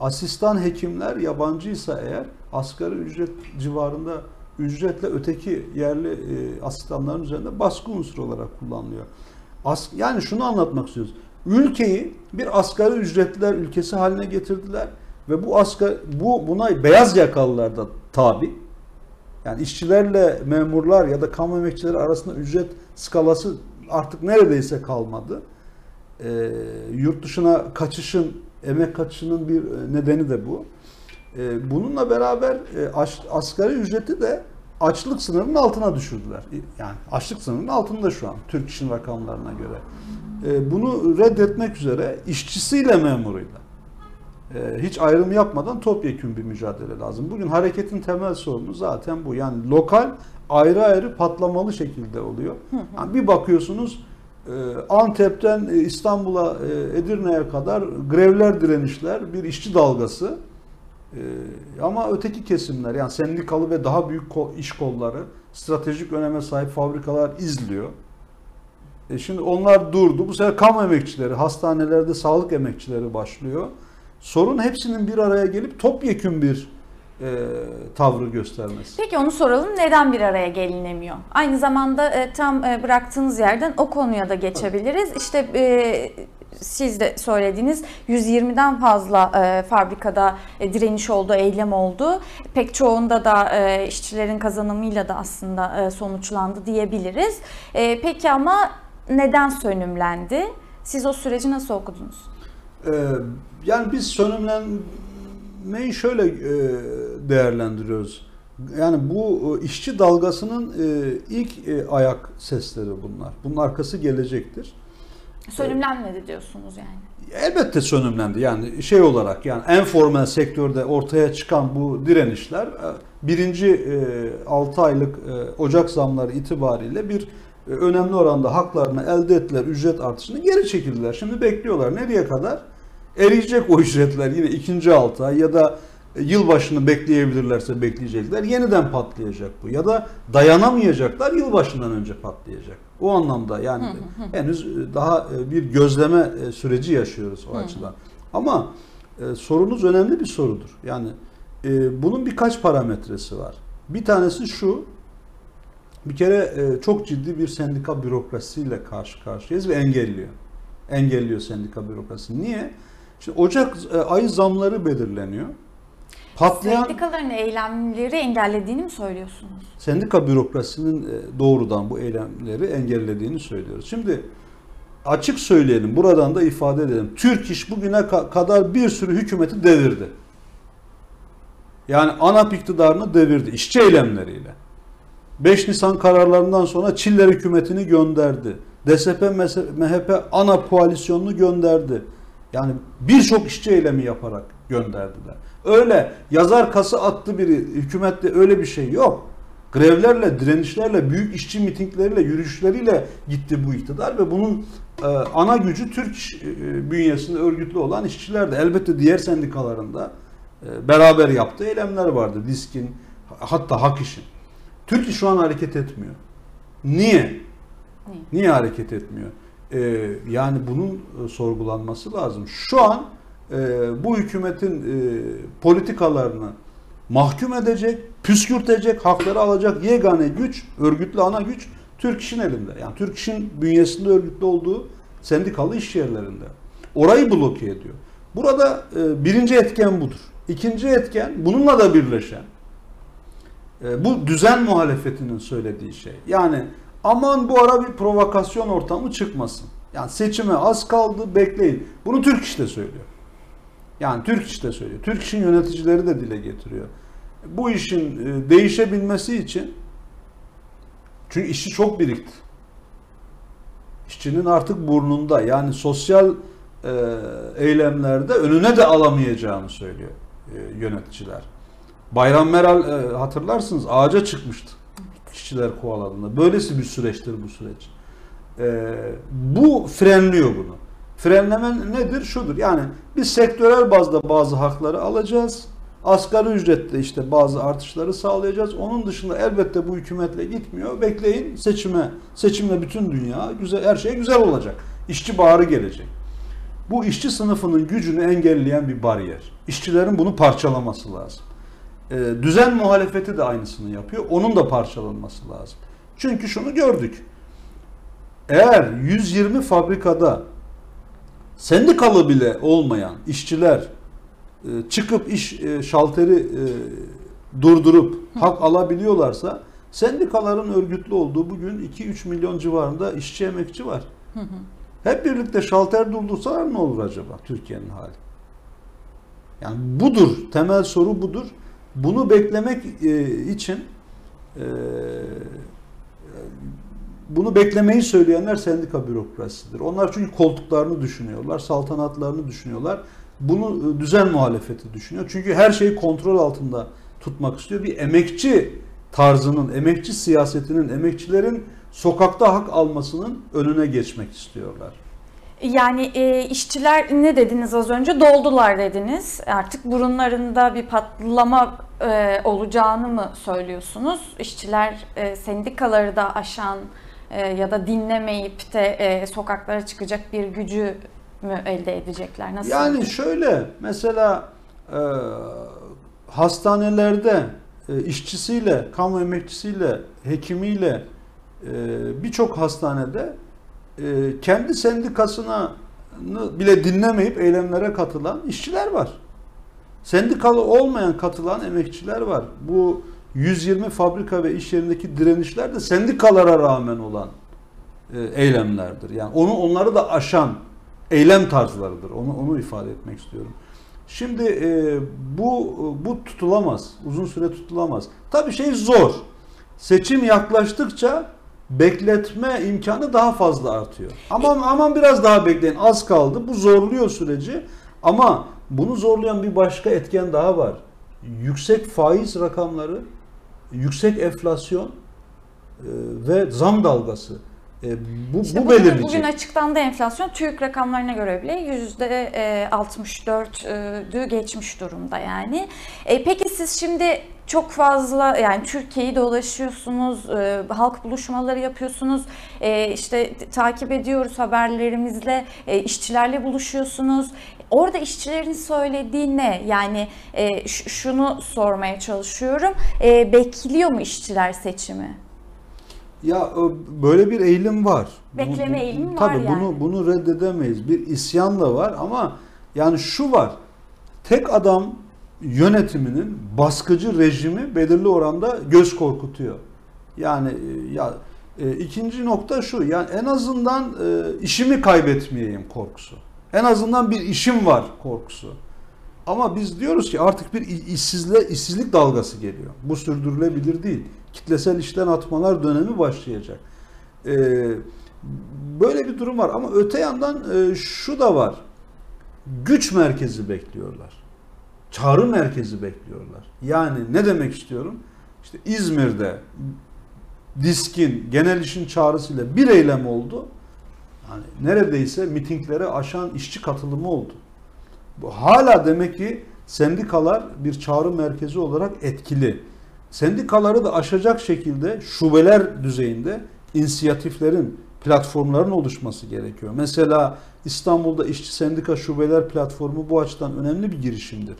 Asistan hekimler yabancıysa eğer asgari ücret civarında ücretle öteki yerli e, asistanların üzerinde baskı unsuru olarak kullanılıyor. Yani şunu anlatmak istiyoruz. Ülkeyi bir asgari ücretliler ülkesi haline getirdiler ve bu asgari bu buna beyaz yakalılar da tabi. Yani işçilerle memurlar ya da kamu emekçileri arasında ücret skalası artık neredeyse kalmadı. E, yurt dışına kaçışın, emek kaçışının bir nedeni de bu. E, bununla beraber e, asgari ücreti de açlık sınırının altına düşürdüler. Yani açlık sınırının altında şu an Türk İş'in rakamlarına göre. E, bunu reddetmek üzere işçisiyle memuruyla e, hiç ayrım yapmadan topyekun bir mücadele lazım. Bugün hareketin temel sorunu zaten bu. Yani lokal ayrı ayrı patlamalı şekilde oluyor. Yani bir bakıyorsunuz e, Antep'ten İstanbul'a, Edirne'ye kadar grevler, direnişler, bir işçi dalgası. E, Ama öteki kesimler yani sendikalı ve daha büyük iş kolları, stratejik öneme sahip fabrikalar izliyor. E şimdi onlar durdu. Bu sefer kamu emekçileri, hastanelerde sağlık emekçileri başlıyor. Sorun hepsinin bir araya gelip topyekün bir e, tavrı göstermesi. Peki onu soralım. Neden bir araya gelinemiyor? Aynı zamanda e, tam e, bıraktığınız yerden o konuya da geçebiliriz. İşte e, siz de söylediğiniz 120'den fazla e, fabrikada e, direniş oldu, eylem oldu. Pek çoğunda da e, işçilerin kazanımıyla da aslında e, sonuçlandı diyebiliriz. E, peki ama neden sönümlendi? Siz o süreci nasıl okudunuz? Ee, yani biz sönümlenmeyi şöyle e, değerlendiriyoruz. Yani bu e, işçi dalgasının e, ilk e, ayak sesleri bunlar. Bunun arkası gelecektir. Sönümlenmedi diyorsunuz yani. Elbette sönümlendi. Yani şey olarak yani en formel sektörde ortaya çıkan bu direnişler e, birinci 6 aylık e, Ocak zamları itibariyle bir e, önemli oranda haklarını elde ettiler, ücret artışını geri çekildiler. Şimdi bekliyorlar. Nereye kadar? Eriyecek o ücretler yine ikinci 6 ay ya da yılbaşını bekleyebilirlerse bekleyecekler. Yeniden patlayacak bu. Ya da dayanamayacaklar yılbaşından önce patlayacak. O anlamda yani henüz daha e, bir gözleme e, süreci yaşıyoruz o açıdan. Ama e, sorunuz önemli bir sorudur. Yani e, bunun birkaç parametresi var. Bir tanesi şu. Bir kere e, çok ciddi bir sendika bürokrasisiyle karşı karşıyayız ve engelliyor. Engelliyor sendika bürokrasi. Niye? Şimdi Ocak e, ayı zamları belirleniyor. Patlayan Sendikaların eylemleri engellediğini mi söylüyorsunuz? sendika bürokrasinin e, doğrudan bu eylemleri engellediğini söylüyoruz. Şimdi açık söyleyelim, buradan da ifade edelim. Türk İş bugüne ka- kadar bir sürü hükümeti devirdi. Yani ANAP iktidarını devirdi işçi eylemleriyle. 5 Nisan kararlarından sonra Çiller hükümetini gönderdi. DSP, MHP ANAP koalisyonunu gönderdi. Yani birçok işçi eylemi yaparak gönderdiler. Öyle yazar kası attı biri hükümette öyle bir şey yok. Grevlerle, direnişlerle, büyük işçi mitingleriyle, yürüyüşleriyle gitti bu iktidar ve bunun e, ana gücü Türk e, bünyesinde örgütlü olan işçilerdi. Elbette diğer sendikalarında e, beraber yaptığı eylemler vardı. Diskin, hatta Hak İş'in. Türk şu an hareket etmiyor. Niye? Niye? Niye hareket etmiyor? Ee, yani bunun e, sorgulanması lazım. Şu an e, bu hükümetin e, politikalarını mahkum edecek, püskürtecek, hakları alacak yegane güç, örgütlü ana güç Türk İş'in elinde. Yani Türk İş'in bünyesinde örgütlü olduğu sendikalı iş yerlerinde. Orayı bloke ediyor. Burada e, birinci etken budur. İkinci etken bununla da birleşen e, bu düzen muhalefetinin söylediği şey. Yani aman bu ara bir provokasyon ortamı çıkmasın. Yani seçime az kaldı bekleyin. Bunu Türk İş de söylüyor. Yani Türk İş de söylüyor. Türk İş'in yöneticileri de dile getiriyor. Bu işin e, değişebilmesi için çünkü işçi çok birikti. İşçinin artık burnunda yani sosyal e, eylemlerde önüne de alamayacağını söylüyor e, yöneticiler. Bayram Meral hatırlarsınız ağaca çıkmıştı. İşçiler kovaladığında. Böylesi bir süreçtir bu süreç. Bu frenliyor bunu. Frenleme nedir? Şudur. Yani biz sektörel bazda bazı hakları alacağız. Asgari ücrette işte bazı artışları sağlayacağız. Onun dışında elbette bu hükümetle gitmiyor. Bekleyin seçime. Seçimle bütün dünya güzel her şey güzel olacak. İşçi bağrı gelecek. Bu işçi sınıfının gücünü engelleyen bir bariyer. İşçilerin bunu parçalaması lazım. E, düzen muhalefeti de aynısını yapıyor. Onun da parçalanması lazım. Çünkü şunu gördük. Eğer 120 fabrikada sendikalı bile olmayan işçiler e, çıkıp iş e, şalteri e, durdurup hak alabiliyorlarsa sendikaların örgütlü olduğu bugün 2-3 milyon civarında işçi emekçi var. Hep birlikte şalter durdursalar ne olur acaba Türkiye'nin hali? Yani budur, temel soru budur. Bunu beklemek için bunu beklemeyi söyleyenler sendika bürokrasidir. Onlar çünkü koltuklarını düşünüyorlar, saltanatlarını düşünüyorlar. Bunu e, düzen muhalefeti düşünüyor. Çünkü her şeyi kontrol altında tutmak istiyor. Bir emekçi tarzının, emekçi siyasetinin, emekçilerin sokakta hak almasının önüne geçmek istiyorlar. Yani e, işçiler ne dediniz az önce? Doldular dediniz. Artık burunlarında bir patlama e, olacağını mı söylüyorsunuz? İşçiler e, sendikaları da aşan e, ya da dinlemeyip de e, sokaklara çıkacak bir gücü mü elde edecekler? Nasıl? Yani şöyle mesela e, hastanelerde e, işçisiyle, kamu emekçisiyle, hekimiyle birçok hastanede kendi sendikasına bile dinlemeyip eylemlere katılan işçiler var. Sendikalı olmayan katılan emekçiler var. Bu 120 fabrika ve iş yerindeki direnişler de sendikalara rağmen olan e, eylemlerdir. Yani onu onları da aşan eylem tarzlarıdır. Onu onu ifade etmek istiyorum. Şimdi e, bu bu tutulamaz. Uzun süre tutulamaz. Tabii şey zor. Seçim yaklaştıkça bekletme imkanı daha fazla artıyor. Aman aman biraz daha bekleyin. Az kaldı. Bu zorluyor süreci. Ama bunu zorlayan bir başka etken daha var. Yüksek faiz rakamları, yüksek enflasyon e, ve zam dalgası. E, bu, İşte bu bugün, belirleyecek. bugün açıklandı enflasyon TÜİK rakamlarına göre bile yüzde 64'ü geçmiş durumda yani. E, peki siz şimdi çok fazla yani Türkiye'yi dolaşıyorsunuz, e, halk buluşmaları yapıyorsunuz, e, işte takip ediyoruz haberlerimizle, e, işçilerle buluşuyorsunuz. Orada işçilerin söylediği ne? Yani e, şunu sormaya çalışıyorum. E, bekliyor mu işçiler seçimi? Ya böyle bir eğilim var. Bekleme Bu- eğilimi var tabii yani. bunu bunu reddedemeyiz. Bir isyan da var ama yani şu var. Tek adam yönetiminin baskıcı rejimi belirli oranda göz korkutuyor. Yani e, ya e, ikinci nokta şu. Yani en azından e, işimi kaybetmeyeyim korkusu. En azından bir işim var korkusu. Ama biz diyoruz ki artık bir işsizle işsizlik dalgası geliyor. Bu sürdürülebilir değil. Kitlesel işten atmalar dönemi başlayacak. Ee, böyle bir durum var ama öte yandan e, şu da var. Güç merkezi bekliyorlar. Çağrı merkezi bekliyorlar. Yani ne demek istiyorum? İşte İzmir'de diskin genel işin çağrısıyla bir eylem oldu. Yani neredeyse mitinglere aşan işçi katılımı oldu. Bu hala demek ki sendikalar bir çağrı merkezi olarak etkili. Sendikaları da aşacak şekilde şubeler düzeyinde inisiyatiflerin, platformların oluşması gerekiyor. Mesela İstanbul'da işçi sendika şubeler platformu bu açıdan önemli bir girişimdir.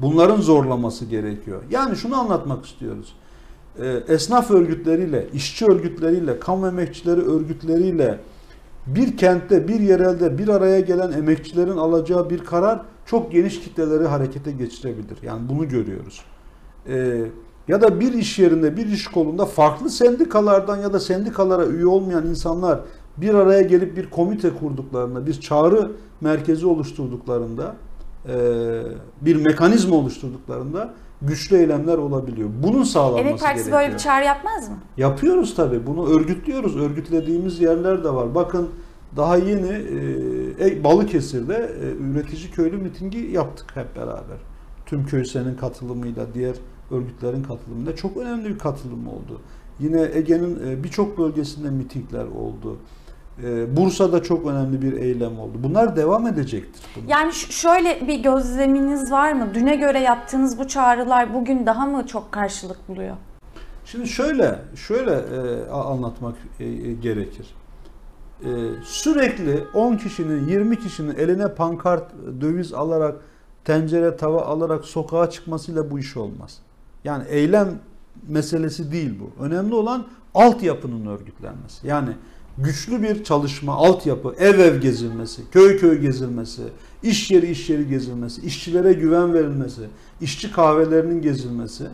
Bunların zorlaması gerekiyor. Yani şunu anlatmak istiyoruz. Ee, Esnaf örgütleriyle, işçi örgütleriyle, kamu emekçileri örgütleriyle bir kentte, bir yerelde bir araya gelen emekçilerin alacağı bir karar çok geniş kitleleri harekete geçirebilir. Yani bunu görüyoruz. Ee, ya da bir iş yerinde, bir iş kolunda farklı sendikalardan ya da sendikalara üye olmayan insanlar bir araya gelip bir komite kurduklarında, bir çağrı merkezi oluşturduklarında, e, bir mekanizma oluşturduklarında güçlü eylemler olabiliyor. Bunun sağlanması Emek Partisi gerekiyor. böyle bir çağrı yapmaz mı? Yapıyoruz tabii. Bunu örgütlüyoruz. Örgütlediğimiz yerler de var. Bakın daha yeni e, Balıkesir'de e, üretici köylü mitingi yaptık hep beraber. Tüm Köysen'in katılımıyla, diğer örgütlerin katılımıyla çok önemli bir katılım oldu. Yine Ege'nin e, birçok bölgesinde mitingler oldu. E, Bursa'da çok önemli bir eylem oldu. Bunlar devam edecektir. Bunun. Yani şöyle bir gözleminiz var mı? Düne göre yaptığınız bu çağrılar bugün daha mı çok karşılık buluyor? Şimdi şöyle, şöyle e, anlatmak e, e, gerekir. E, sürekli 10 kişinin, 20 kişinin eline pankart, döviz alarak, tencere, tava alarak sokağa çıkmasıyla bu iş olmaz. Yani eylem meselesi değil bu. Önemli olan altyapının örgütlenmesi. Yani güçlü bir çalışma, altyapı, ev ev gezilmesi, köy köy gezilmesi, iş yeri iş yeri gezilmesi, işçilere güven verilmesi, işçi kahvelerinin gezilmesi,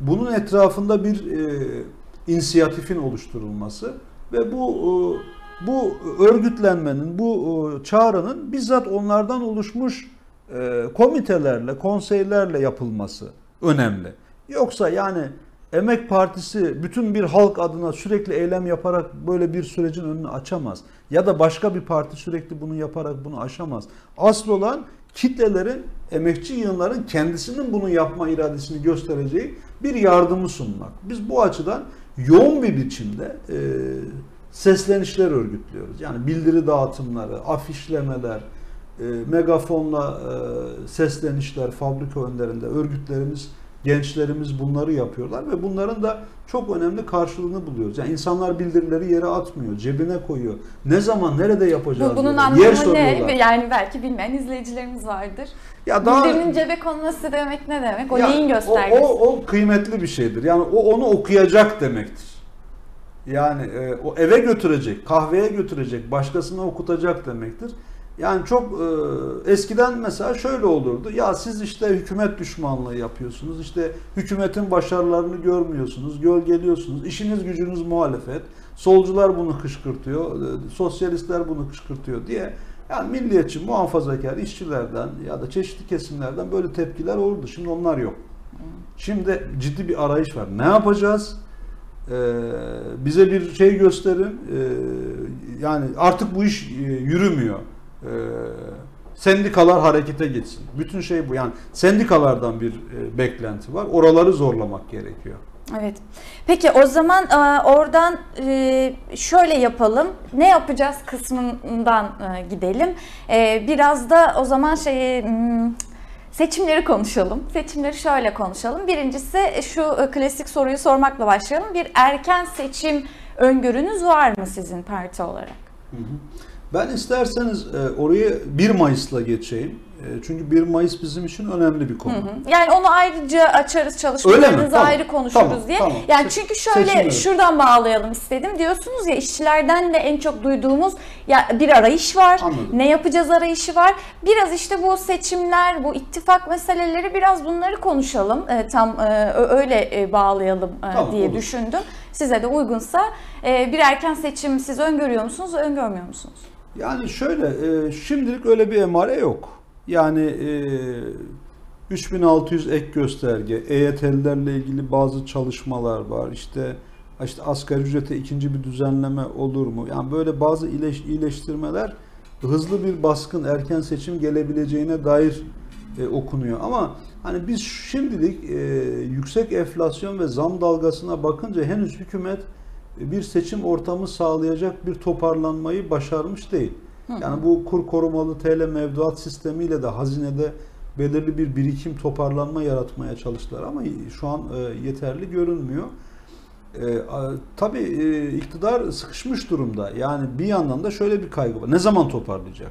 bunun etrafında bir e, inisiyatifin oluşturulması ve bu e, bu örgütlenmenin, bu e, çağrının bizzat onlardan oluşmuş e, komitelerle, konseylerle yapılması önemli. Yoksa yani Emek Partisi bütün bir halk adına sürekli eylem yaparak böyle bir sürecin önünü açamaz. Ya da başka bir parti sürekli bunu yaparak bunu aşamaz. Asıl olan kitlelerin, emekçi yığınların kendisinin bunu yapma iradesini göstereceği bir yardımı sunmak. Biz bu açıdan yoğun bir biçimde e, seslenişler örgütlüyoruz. Yani bildiri dağıtımları, afişlemeler, e, megafonla e, seslenişler fabrika önlerinde örgütlerimiz, gençlerimiz bunları yapıyorlar ve bunların da çok önemli karşılığını buluyoruz. Yani insanlar bildirileri yere atmıyor, cebine koyuyor. Ne zaman, nerede yapacağız? Bu, bunun anlamı Yer ne? soruyorlar. Yani belki bilmeyen izleyicilerimiz vardır. Ya daha Bildirinin cebe konması demek ne demek? O Ya, neyin o- göstergesi? O, o, kıymetli bir şeydir. Yani o onu okuyacak demektir. Yani e, o eve götürecek, kahveye götürecek, başkasına okutacak demektir. Yani çok e, eskiden mesela şöyle olurdu. Ya siz işte hükümet düşmanlığı yapıyorsunuz. işte hükümetin başarılarını görmüyorsunuz, gölgeliyorsunuz. İşiniz gücünüz muhalefet. Solcular bunu kışkırtıyor, e, sosyalistler bunu kışkırtıyor diye yani milliyetçi, muhafazakar işçilerden ya da çeşitli kesimlerden böyle tepkiler olurdu. Şimdi onlar yok. Şimdi ciddi bir arayış var. Ne yapacağız? Ee, bize bir şey gösterin. Ee, yani artık bu iş e, yürümüyor. Ee, sendikalar harekete geçsin. Bütün şey bu. Yani sendikalardan bir e, beklenti var. Oraları zorlamak gerekiyor. Evet. Peki o zaman e, oradan e, şöyle yapalım. Ne yapacağız kısmından e, gidelim. E, Biraz da o zaman şey hmm, seçimleri konuşalım. Seçimleri şöyle konuşalım. Birincisi şu e, klasik soruyu sormakla başlayalım. Bir erken seçim öngörünüz var mı sizin parti olarak? Ben isterseniz e, orayı 1 Mayıs'la geçeyim. E, Çünkü 1 Mayıs bizim için önemli bir konu. Hı hı. Yani onu ayrıca açarız çalışmalarınızı Tamam. ayrı konuşuruz Tamam, diye. tamam. Yani Se- çünkü şöyle seçimleri. şuradan bağlayalım istedim. Diyorsunuz ya işçilerden de en çok duyduğumuz ya bir arayış var. Anladım. Ne yapacağız arayışı var. Biraz işte bu seçimler, bu ittifak meseleleri biraz bunları konuşalım. E, tam e, öyle e, bağlayalım e, Tamam, diye olur. düşündüm. Size de uygunsa e, bir erken seçim siz öngörüyor musunuz, öngörmüyor musunuz? Yani şöyle, e, şimdilik öyle bir emare yok. Yani e, 3600 ek gösterge, EYT'lilerle ilgili bazı çalışmalar var. İşte işte asgari ücrete ikinci bir düzenleme olur mu? Yani böyle bazı iyileş, iyileştirmeler hızlı bir baskın erken seçim gelebileceğine dair e, okunuyor. Ama hani biz şimdilik e, yüksek enflasyon ve zam dalgasına bakınca henüz hükümet bir seçim ortamı sağlayacak bir toparlanmayı başarmış değil. Yani bu kur korumalı TL mevduat sistemiyle de hazinede belirli bir birikim toparlanma yaratmaya çalıştılar ama şu an e, yeterli görünmüyor. E, a- tabii e, iktidar sıkışmış durumda. Yani bir yandan da şöyle bir kaygı var. Ne zaman toparlayacak?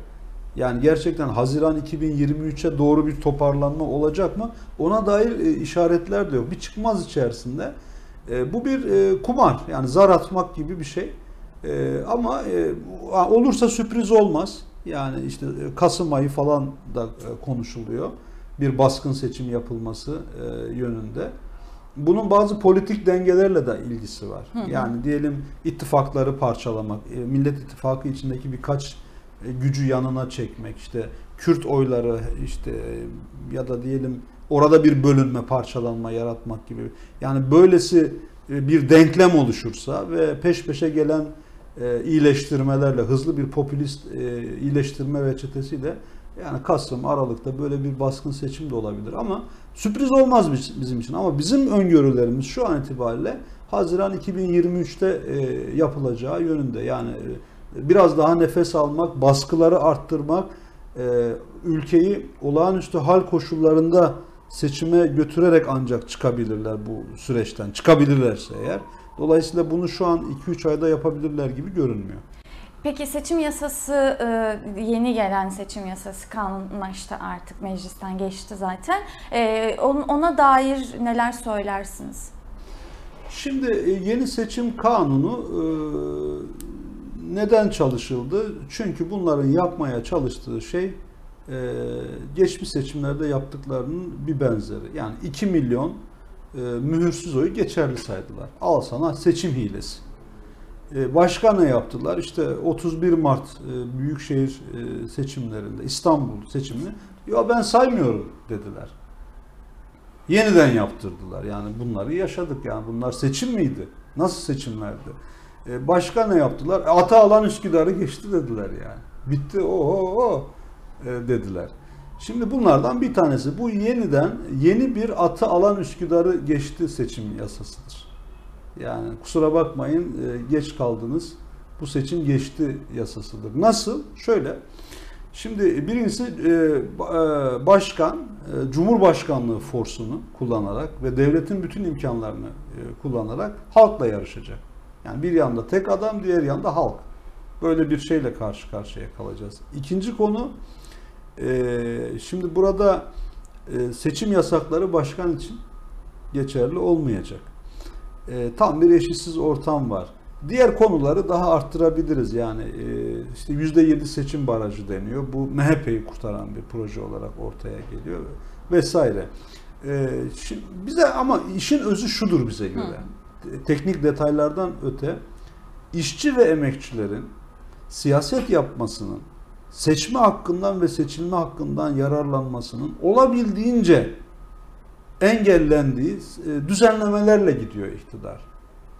Yani gerçekten Haziran 2023'e doğru bir toparlanma olacak mı? Ona dair e, işaretler de yok. Bir çıkmaz içerisinde. E, bu bir e, kumar. Yani zar atmak gibi bir şey. E, ama e, olursa sürpriz olmaz. Yani işte e, Kasım ayı falan da e, konuşuluyor. Bir baskın seçim yapılması e, yönünde. Bunun bazı politik dengelerle de ilgisi var. Hı hı. Yani diyelim ittifakları parçalamak, e, Millet İttifakı içindeki birkaç e, gücü yanına çekmek, işte Kürt oyları işte ya da diyelim orada bir bölünme, parçalanma yaratmak gibi. Yani böylesi e, bir denklem oluşursa ve peş peşe gelen e, iyileştirmelerle hızlı bir popülist e, iyileştirme reçetesiyle yani Kasım, Aralık'ta böyle bir baskın seçim de olabilir ama sürpriz olmaz biz- bizim için. Ama bizim öngörülerimiz şu an itibariyle Haziran 2023'te e, yapılacağı yönünde. Yani biraz daha nefes almak, baskıları arttırmak, ülkeyi olağanüstü hal koşullarında seçime götürerek ancak çıkabilirler bu süreçten. Çıkabilirlerse eğer. Dolayısıyla bunu şu an 2-3 ayda yapabilirler gibi görünmüyor. Peki seçim yasası e, yeni gelen seçim yasası kanunlaştı artık meclisten geçti zaten. E, on- Ona dair neler söylersiniz? Şimdi e, yeni seçim kanunu neden çalışıldı? Çünkü bunların yapmaya çalıştığı şey e, geçmiş seçimlerde yaptıklarının bir benzeri. Yani 2 milyon e, mühürsüz oyu geçerli saydılar. Al sana seçim hilesi. E, Başka ne yaptılar? İşte 31 Mart e, Büyükşehir e, seçimlerinde İstanbul seçimini ya ben saymıyorum dediler. Yeniden yaptırdılar. Yani bunları yaşadık. Yani bunlar seçim miydi? Nasıl seçimlerdi? E, Başka ne yaptılar? Ata alan Üsküdar'ı geçti dediler yani. Bitti o o o e, dediler. Şimdi bunlardan bir tanesi bu yeniden yeni bir atı alan Üsküdar'ı geçti seçim yasasıdır. Yani kusura bakmayın e, geç kaldınız. Bu seçim geçti yasasıdır. Nasıl? Şöyle. Şimdi birincisi e, ba- e, başkan e, Cumhurbaşkanlığı forsunu kullanarak ve devletin bütün imkanlarını e, kullanarak halkla yarışacak. Yani bir yanda tek adam, diğer yanda halk. Böyle bir şeyle karşı karşıya kalacağız. İkinci konu e, şimdi burada e, seçim yasakları başkan için geçerli olmayacak. E, tam bir eşitsiz ortam var. Diğer konuları daha arttırabiliriz. Yani e, işte %7 seçim barajı deniyor. Bu MHP'yi kurtaran bir proje olarak ortaya geliyor vesaire. E, şimdi bize ama işin özü şudur bize göre. Teknik detaylardan öte işçi ve emekçilerin siyaset yapmasının, seçme hakkından ve seçilme hakkından yararlanmasının olabildiğince engellendiği e, düzenlemelerle gidiyor iktidar.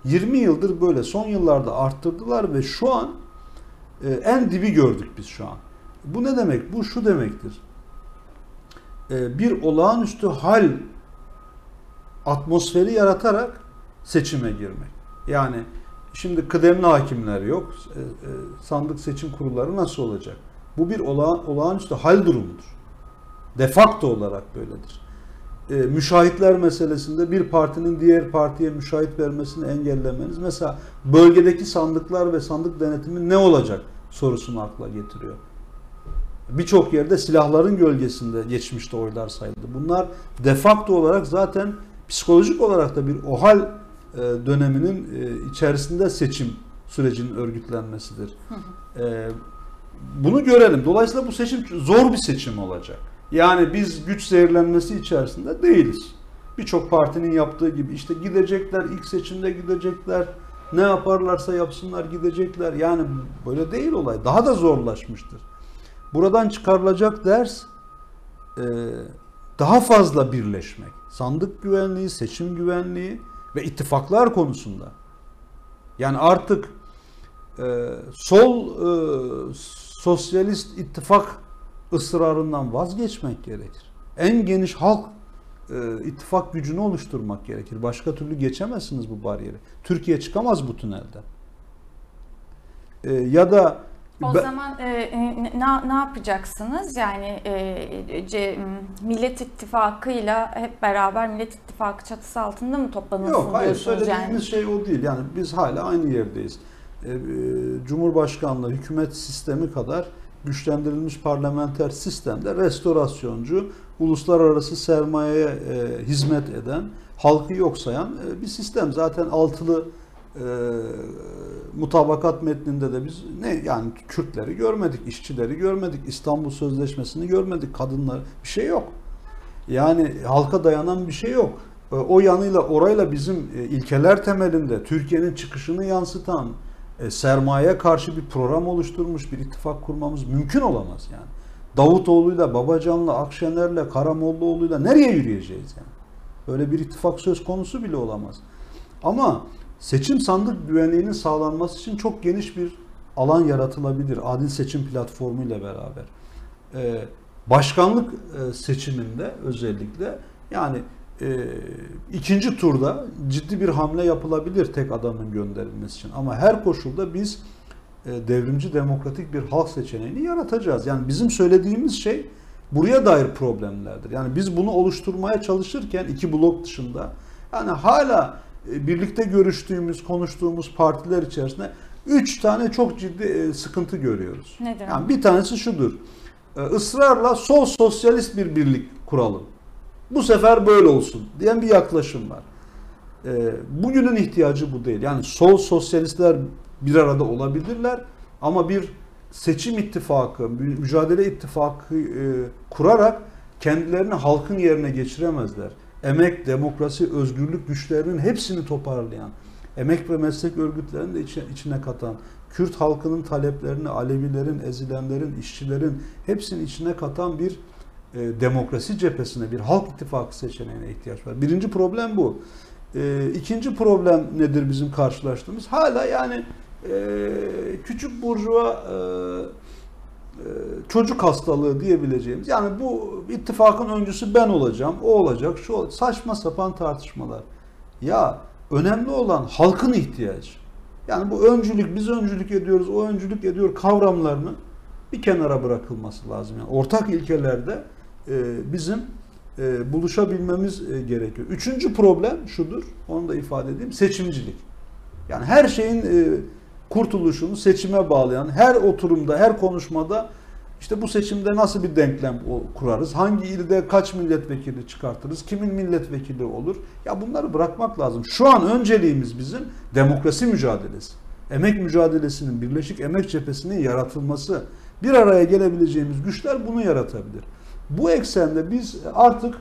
20 yıldır böyle son yıllarda arttırdılar ve şu an e, en dibi gördük biz şu an. Bu ne demek? Bu şu demektir. E, Bir olağanüstü hal atmosferi yaratarak seçime girmek. Yani şimdi kıdemli hakimler yok. Sandık seçim kurulları nasıl olacak? Bu bir ola, olağanüstü hal durumudur. De facto olarak böyledir. E, müşahitler meselesinde bir partinin diğer partiye müşahit vermesini engellemeniz mesela bölgedeki sandıklar ve sandık denetimi ne olacak sorusunu akla getiriyor. Birçok yerde silahların gölgesinde geçmişte oylar sayıldı. Bunlar de facto olarak zaten psikolojik olarak da bir OHAL e, döneminin e, içerisinde seçim sürecinin örgütlenmesidir. E, Bunu görelim. Dolayısıyla bu seçim zor bir seçim olacak. Yani biz güç zehirlenmesi içerisinde değiliz. Birçok partinin yaptığı gibi işte gidecekler, ilk seçimde gidecekler, ne yaparlarsa yapsınlar gidecekler. Yani böyle değil olay. Daha da zorlaşmıştır. Buradan çıkarılacak ders e, daha fazla birleşmek. Sandık güvenliği, seçim güvenliği ve ittifaklar konusunda. Yani artık e, sol e, sosyalist ittifak ısrarından vazgeçmek gerekir. En geniş halk e, ittifak gücünü oluşturmak gerekir. Başka türlü geçemezsiniz bu bariyeri. Türkiye çıkamaz bu tünelden. E, ya da O ben- zaman e, e, ne, ne yapacaksınız? Yani e, C, Millet İttifakı'yla hep beraber Millet İttifakı çatısı altında mı toplanırsınız Yok hayır söylediğimiz yani? şey o değil. Yani biz hala aynı yerdeyiz. Ee, e, Cumhurbaşkanlığı hükümet sistemi kadar güçlendirilmiş parlamenter sistemde restorasyoncu, uluslararası sermayeye e, hizmet eden, halkı yok sayan e, bir sistem. Zaten altılı e, mutabakat metninde de biz ne yani Kürtleri görmedik, işçileri görmedik, İstanbul Sözleşmesi'ni görmedik, kadınlar bir şey yok. Yani halka dayanan bir şey yok. E, O yanıyla orayla bizim e, ilkeler temelinde Türkiye'nin çıkışını yansıtan e, sermaye karşı bir program oluşturmuş bir ittifak kurmamız mümkün olamaz yani. Davutoğlu'yla, Babacan'la, Akşener'le, Karamollaoğlu'yla nereye yürüyeceğiz yani? Böyle bir ittifak söz konusu bile olamaz. Ama seçim sandık güvenliğinin sağlanması için çok geniş bir alan yaratılabilir. Adil seçim platformu ile beraber. Ee, başkanlık e, seçiminde özellikle yani e, ikinci turda ciddi bir hamle yapılabilir tek adamın gönderilmesi için. Ama her koşulda biz e, devrimci demokratik bir halk seçeneğini yaratacağız. Yani bizim söylediğimiz şey buraya dair problemlerdir. Yani biz bunu oluşturmaya çalışırken iki blok dışında yani hala e, birlikte görüştüğümüz, konuştuğumuz partiler içerisinde üç tane çok ciddi e, sıkıntı görüyoruz. Nedir? Yani bir tanesi şudur. E, ısrarla sol sosyalist bir birlik kuralım. Bu sefer böyle olsun diyen bir yaklaşım var. E, bugünün ihtiyacı bu değil. Yani sol sosyalistler bir arada olabilirler ama bir seçim ittifakı, mü- mücadele ittifakı e, kurarak kendilerini halkın yerine geçiremezler. Emek, demokrasi, özgürlük güçlerinin hepsini toparlayan, emek ve meslek örgütlerini de içine, içine katan, Kürt halkının taleplerini, Alevilerin, ezilenlerin, işçilerin hepsini içine katan bir e, demokrasi cephesine, bir halk ittifakı seçeneğine ihtiyaç var. Birinci problem bu. E, ikinci problem nedir bizim karşılaştığımız? Hala yani e, küçük burjuva e, e, çocuk hastalığı diyebileceğimiz. Yani bu ittifakın öncüsü ben olacağım, o olacak, şu olacak. saçma sapan tartışmalar. Ya önemli olan halkın ihtiyacı. Yani bu öncülük, biz öncülük ediyoruz, o öncülük ediyor kavramlarının bir kenara bırakılması lazım. Yani ortak ilkelerde bizim e, buluşabilmemiz e, gerekiyor. Üçüncü problem şudur, onu da ifade edeyim, seçimcilik. Yani her şeyin e, kurtuluşunu seçime bağlayan, her oturumda, her konuşmada işte bu seçimde nasıl bir denklem kurarız? Hangi ilde kaç milletvekili çıkartırız? Kimin milletvekili olur? Ya bunları bırakmak lazım. Şu an önceliğimiz bizim demokrasi mücadelesi. Emek mücadelesinin, Birleşik Emek Cephesi'nin yaratılması. Bir araya gelebileceğimiz güçler bunu yaratabilir. Bu eksende biz artık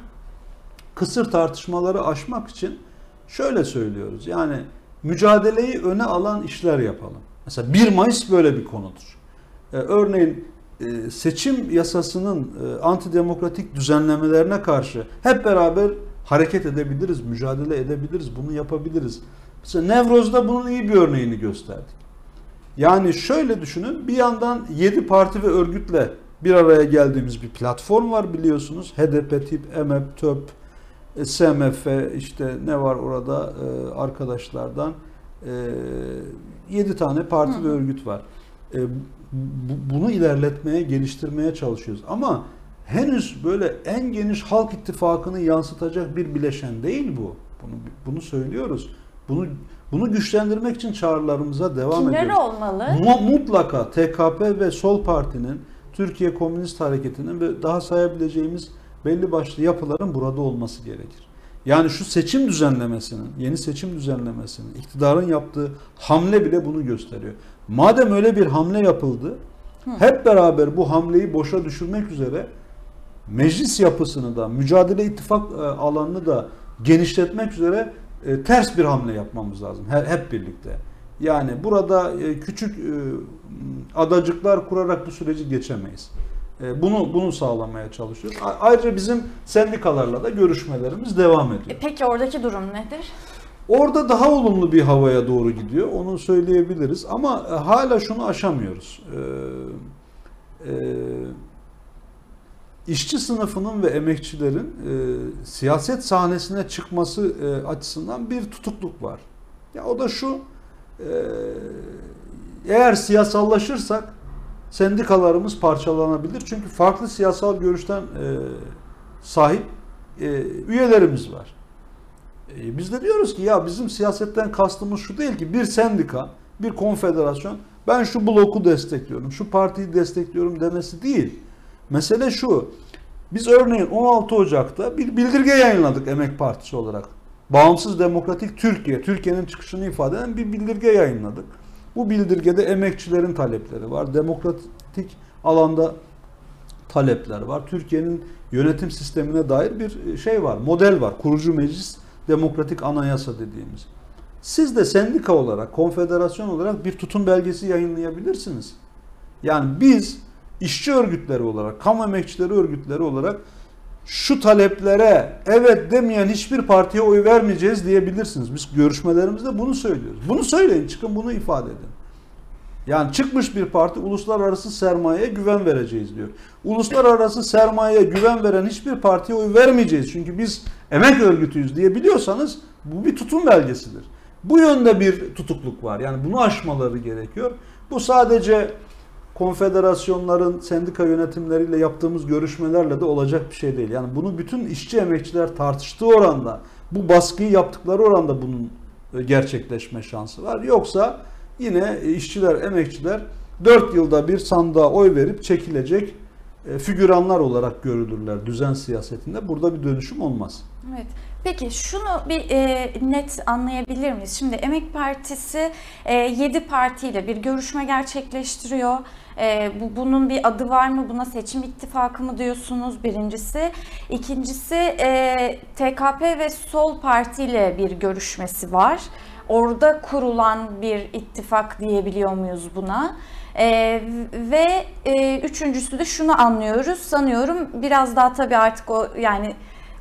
kısır tartışmaları aşmak için şöyle söylüyoruz. Yani mücadeleyi öne alan işler yapalım. Mesela 1 Mayıs böyle bir konudur. Ee, örneğin e, seçim yasasının e, antidemokratik düzenlemelerine karşı hep beraber hareket edebiliriz, mücadele edebiliriz, bunu yapabiliriz. Mesela Nevroz'da bunun iyi bir örneğini gösterdik. Yani şöyle düşünün, bir yandan 7 parti ve örgütle bir araya geldiğimiz bir platform var biliyorsunuz. HDP, TİP, EMEP, TÖP, e, SMF, işte ne var orada arkadaşlardan 7 tane parti Hı. ve örgüt var bunu ilerletmeye, geliştirmeye çalışıyoruz. Ama henüz böyle en geniş halk ittifakını yansıtacak bir bileşen değil bu. Bunu bunu söylüyoruz. Bunu bunu güçlendirmek için çağrılarımıza devam Kimler ediyoruz. olmalı? Mutlaka TKP ve Sol Parti'nin, Türkiye Komünist Hareketi'nin ve daha sayabileceğimiz belli başlı yapıların burada olması gerekir. Yani şu seçim düzenlemesinin, yeni seçim düzenlemesinin, iktidarın yaptığı hamle bile bunu gösteriyor. Madem öyle bir hamle yapıldı, hep beraber bu hamleyi boşa düşürmek üzere meclis yapısını da, mücadele ittifak e, alanını da genişletmek üzere e, ters bir hamle yapmamız lazım hep birlikte. Yani burada e, küçük adacıklar kurarak bu süreci geçemeyiz. Bunu bunu sağlamaya çalışıyoruz. Ayrıca bizim sendikalarla da görüşmelerimiz devam ediyor. Peki oradaki durum nedir? Orada daha olumlu bir havaya doğru gidiyor. Onu söyleyebiliriz. Ama e, hala şunu aşamıyoruz. Ee, e, işçi sınıfının ve emekçilerin e, siyaset sahnesine çıkması e, açısından bir tutukluk var. Ya o da şu. E, eğer siyasallaşırsak sendikalarımız parçalanabilir. Çünkü farklı siyasal görüşten e, sahip e, üyelerimiz var. E, biz de diyoruz ki ya bizim siyasetten kastımız şu değil ki bir sendika, bir konfederasyon ben şu bloku destekliyorum, şu partiyi destekliyorum demesi değil. Mesele şu. Biz örneğin 16 Ocak'ta bir bildirge yayınladık Emek Partisi olarak. Bağımsız Demokratik Türkiye, Türkiye'nin çıkışını ifade eden bir bildirge yayınladık. Bu bildirgede emekçilerin talepleri var. Demokratik alanda talepler var. Türkiye'nin yönetim sistemine dair bir şey var, model var. Kurucu meclis demokratik anayasa dediğimiz. Siz de sendika olarak, konfederasyon olarak bir tutum belgesi yayınlayabilirsiniz. Yani biz işçi örgütleri olarak, kamu emekçileri örgütleri olarak şu taleplere evet demeyen hiçbir partiye oy vermeyeceğiz diyebilirsiniz. Biz görüşmelerimizde bunu söylüyoruz. Bunu söyleyin, çıkın bunu ifade edin. Yani çıkmış bir parti uluslararası sermayeye güven vereceğiz diyor. Uluslararası sermayeye güven veren hiçbir partiye oy vermeyeceğiz. Çünkü biz emek örgütüyüz diye biliyorsanız bu bir tutum belgesidir. Bu yönde bir tutukluk var. Yani bunu aşmaları gerekiyor. Bu sadece konfederasyonların, sendika yönetimleriyle yaptığımız görüşmelerle de olacak bir şey değil. Yani bunu bütün işçi emekçiler tartıştığı oranda, bu baskıyı yaptıkları oranda bunun gerçekleşme şansı var. Yoksa yine işçiler, emekçiler 4 yılda bir sandığa oy verip çekilecek e, figüranlar olarak görülürler düzen siyasetinde. Burada bir dönüşüm olmaz. Evet. Peki şunu bir e, net anlayabilir miyiz? Şimdi Emek Partisi e, 7 partiyle bir görüşme gerçekleştiriyor. E, bu, bunun bir adı var mı? Buna seçim ittifakı mı diyorsunuz? Birincisi. İkincisi e, TKP ve Sol Parti ile bir görüşmesi var orada kurulan bir ittifak diyebiliyor muyuz buna? Ee, ve e, üçüncüsü de şunu anlıyoruz sanıyorum biraz daha tabii artık o yani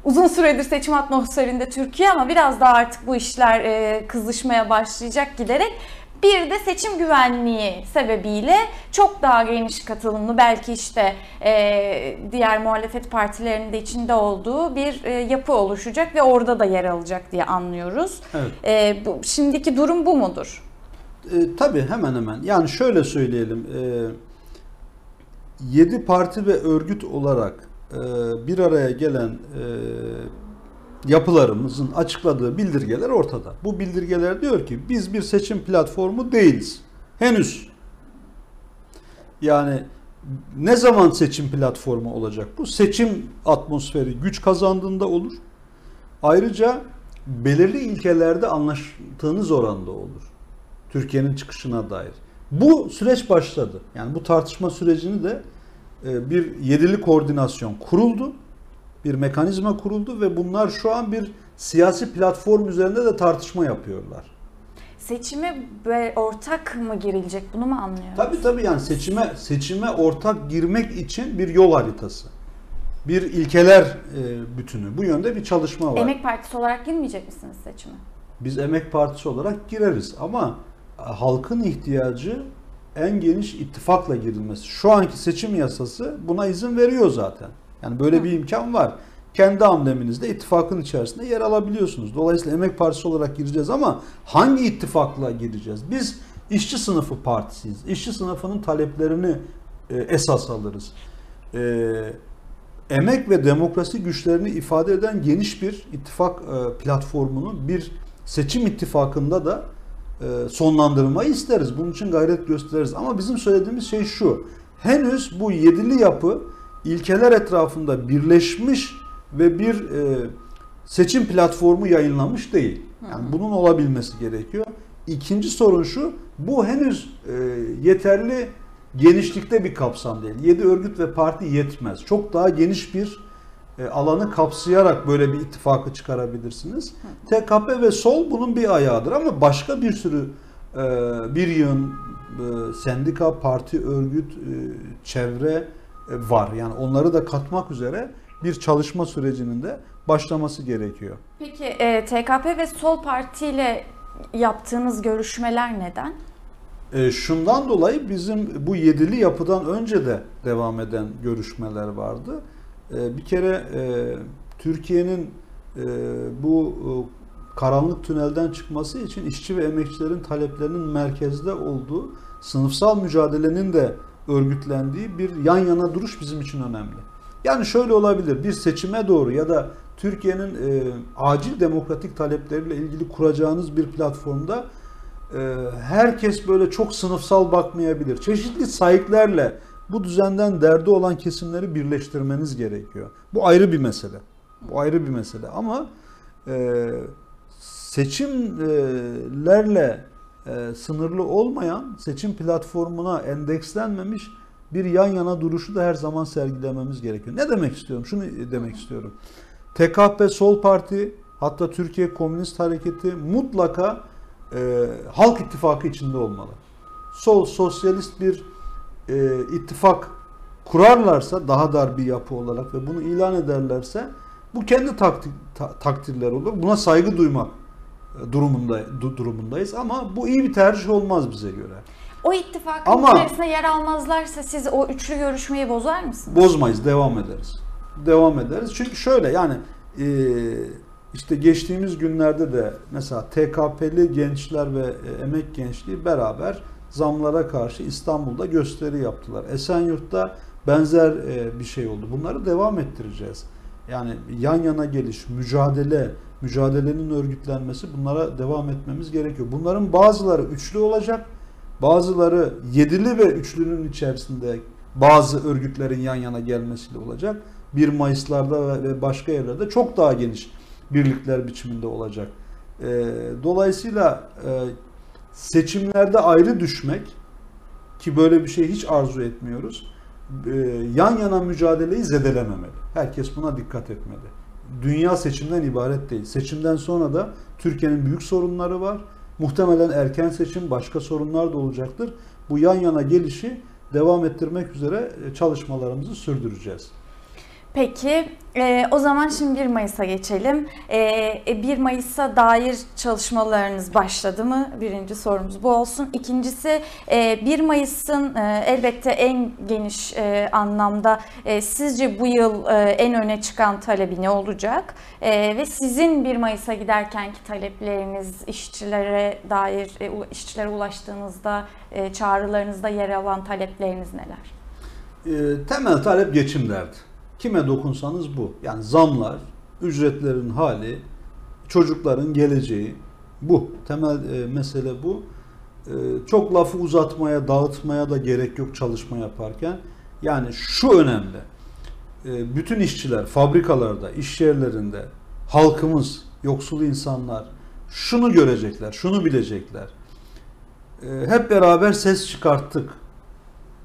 uzun süredir seçim atmosferinde Türkiye ama biraz daha artık bu işler e, kızışmaya başlayacak giderek Bir de seçim güvenliği sebebiyle çok daha geniş katılımlı belki işte e, diğer muhalefet partilerinin de içinde olduğu bir e, yapı oluşacak ve orada da yer alacak diye anlıyoruz. Evet. E, bu, şimdiki durum bu mudur? E, tabii hemen hemen. Yani şöyle söyleyelim. E, 7 parti ve örgüt olarak bir araya gelen e, yapılarımızın açıkladığı bildirgeler ortada. Bu bildirgeler diyor ki biz bir seçim platformu değiliz. Henüz. Yani ne zaman seçim platformu olacak bu? Seçim atmosferi güç kazandığında olur. Ayrıca belirli ilkelerde anlaştığınız oranda olur. Türkiye'nin çıkışına dair. Bu süreç başladı. Yani bu tartışma sürecini de e, bir yedili koordinasyon kuruldu. Bir mekanizma kuruldu ve bunlar şu an bir siyasi platform üzerinde de tartışma yapıyorlar. Seçime ortak mı girilecek bunu mu anlıyoruz? Tabii tabii yani seçime seçime ortak girmek için bir yol haritası. Bir ilkeler e, bütünü. Bu yönde bir çalışma var. Emek Partisi olarak girmeyecek misiniz seçime? Biz Emek Partisi olarak gireriz ama halkın ihtiyacı en geniş ittifakla girilmesi. Şu anki seçim yasası buna izin veriyor zaten. Yani böyle bir imkan var. Kendi ambleminizde ittifakın içerisinde yer alabiliyorsunuz. Dolayısıyla Emek Partisi olarak gireceğiz ama hangi ittifakla gireceğiz? Biz işçi sınıfı partisiyiz. İşçi sınıfının taleplerini e, esas alırız. E, emek ve demokrasi güçlerini ifade eden geniş bir ittifak e, platformunu bir seçim ittifakında da sonlandırmayı isteriz. Bunun için gayret gösteririz. Ama bizim söylediğimiz şey şu. Henüz bu yedili yapı ilkeler etrafında birleşmiş ve bir e, seçim platformu yayınlamış değil. Yani bunun olabilmesi gerekiyor. İkinci sorun şu, bu henüz e, yeterli genişlikte bir kapsam değil. 7 örgüt ve parti yetmez. Çok daha geniş bir e, alanı kapsayarak böyle bir ittifakı çıkarabilirsiniz. TKP ve sol bunun bir ayağıdır ama başka bir sürü e, bir yığın e, sendika, parti, örgüt, e, çevre e, var. Yani onları da katmak üzere bir çalışma sürecinin de başlaması gerekiyor. Peki e, TKP ve Sol Parti ile yaptığınız görüşmeler neden? E, şundan dolayı bizim bu yedili yapıdan önce de devam eden görüşmeler vardı. E, bir kere e, Türkiye'nin e, bu e, karanlık tünelden çıkması için işçi ve emekçilerin taleplerinin merkezde olduğu, sınıfsal mücadelenin de örgütlendiği bir yan yana duruş bizim için önemli. Yani şöyle olabilir, bir seçime doğru ya da Türkiye'nin e, acil demokratik talepleriyle ilgili kuracağınız bir platformda e, herkes böyle çok sınıfsal bakmayabilir. Çeşitli sahiplerle bu düzenden derdi olan kesimleri birleştirmeniz gerekiyor. Bu ayrı bir mesele. Bu ayrı bir mesele ama e, seçimlerle e, sınırlı olmayan seçim platformuna endekslenmemiş bir yan yana duruşu da her zaman sergilememiz gerekiyor. Ne demek istiyorum? Şunu demek istiyorum. TKP Sol Parti hatta Türkiye Komünist Hareketi mutlaka e, Halk İttifakı içinde olmalı. Sol sosyalist bir e, ittifak kurarlarsa daha dar bir yapı olarak ve bunu ilan ederlerse bu kendi takdir, ta, takdirler olur. Buna saygı duymak e, durumunda du, durumundayız ama bu iyi bir tercih olmaz bize göre. O ittifakın Ama- içerisinde yer almazlarsa siz o üçlü görüşmeyi bozar mısınız? Bozmayız, devam ederiz. Devam ederiz. Çünkü şöyle yani e, işte geçtiğimiz günlerde de mesela TKP'li gençler ve e, emek gençliği beraber zamlara karşı İstanbul'da gösteri yaptılar. Esenyurt'ta benzer e, bir şey oldu. Bunları devam ettireceğiz. Yani yan yana geliş, mücadele, mücadelenin örgütlenmesi bunlara devam etmemiz gerekiyor. Bunların bazıları üçlü olacak, bazıları yedili ve üçlünün içerisinde bazı örgütlerin yan yana gelmesiyle olacak. 1 Mayıs'larda ve- başka yerlerde çok daha geniş birlikler biçiminde olacak. E, dolayısıyla e, seçimlerde ayrı düşmek ki böyle bir şey hiç arzu etmiyoruz. e, yan yana mücadeleyi zedelememeli. Herkes buna dikkat etmeli. Dünya seçimden ibaret değil. Seçimden sonra da Türkiye'nin büyük sorunları var. Muhtemelen erken seçim başka sorunlar da olacaktır. Bu yan yana gelişi devam ettirmek üzere e, çalışmalarımızı sürdüreceğiz. Peki e, o zaman şimdi 1 Mayıs'a geçelim. E, 1 Mayıs'a dair çalışmalarınız başladı mı? Birinci sorumuz bu olsun. İkincisi e, 1 Mayıs'ın e, elbette en geniş e, anlamda e, sizce bu yıl e, en öne çıkan talebi ne olacak? E, ve sizin 1 Mayıs'a giderkenki talepleriniz işçilere dair e, işçilere ulaştığınızda e, çağrılarınızda yer alan talepleriniz neler? E, temel talep geçim derdi. Kime dokunsanız bu. Yani zamlar, ücretlerin hali, çocukların geleceği bu. Temel e, mesele bu. E, çok lafı uzatmaya, dağıtmaya da gerek yok çalışma yaparken. Yani şu önemli. E, bütün işçiler fabrikalarda, iş yerlerinde, halkımız, yoksul insanlar şunu görecekler, şunu bilecekler. E, hep beraber ses çıkarttık.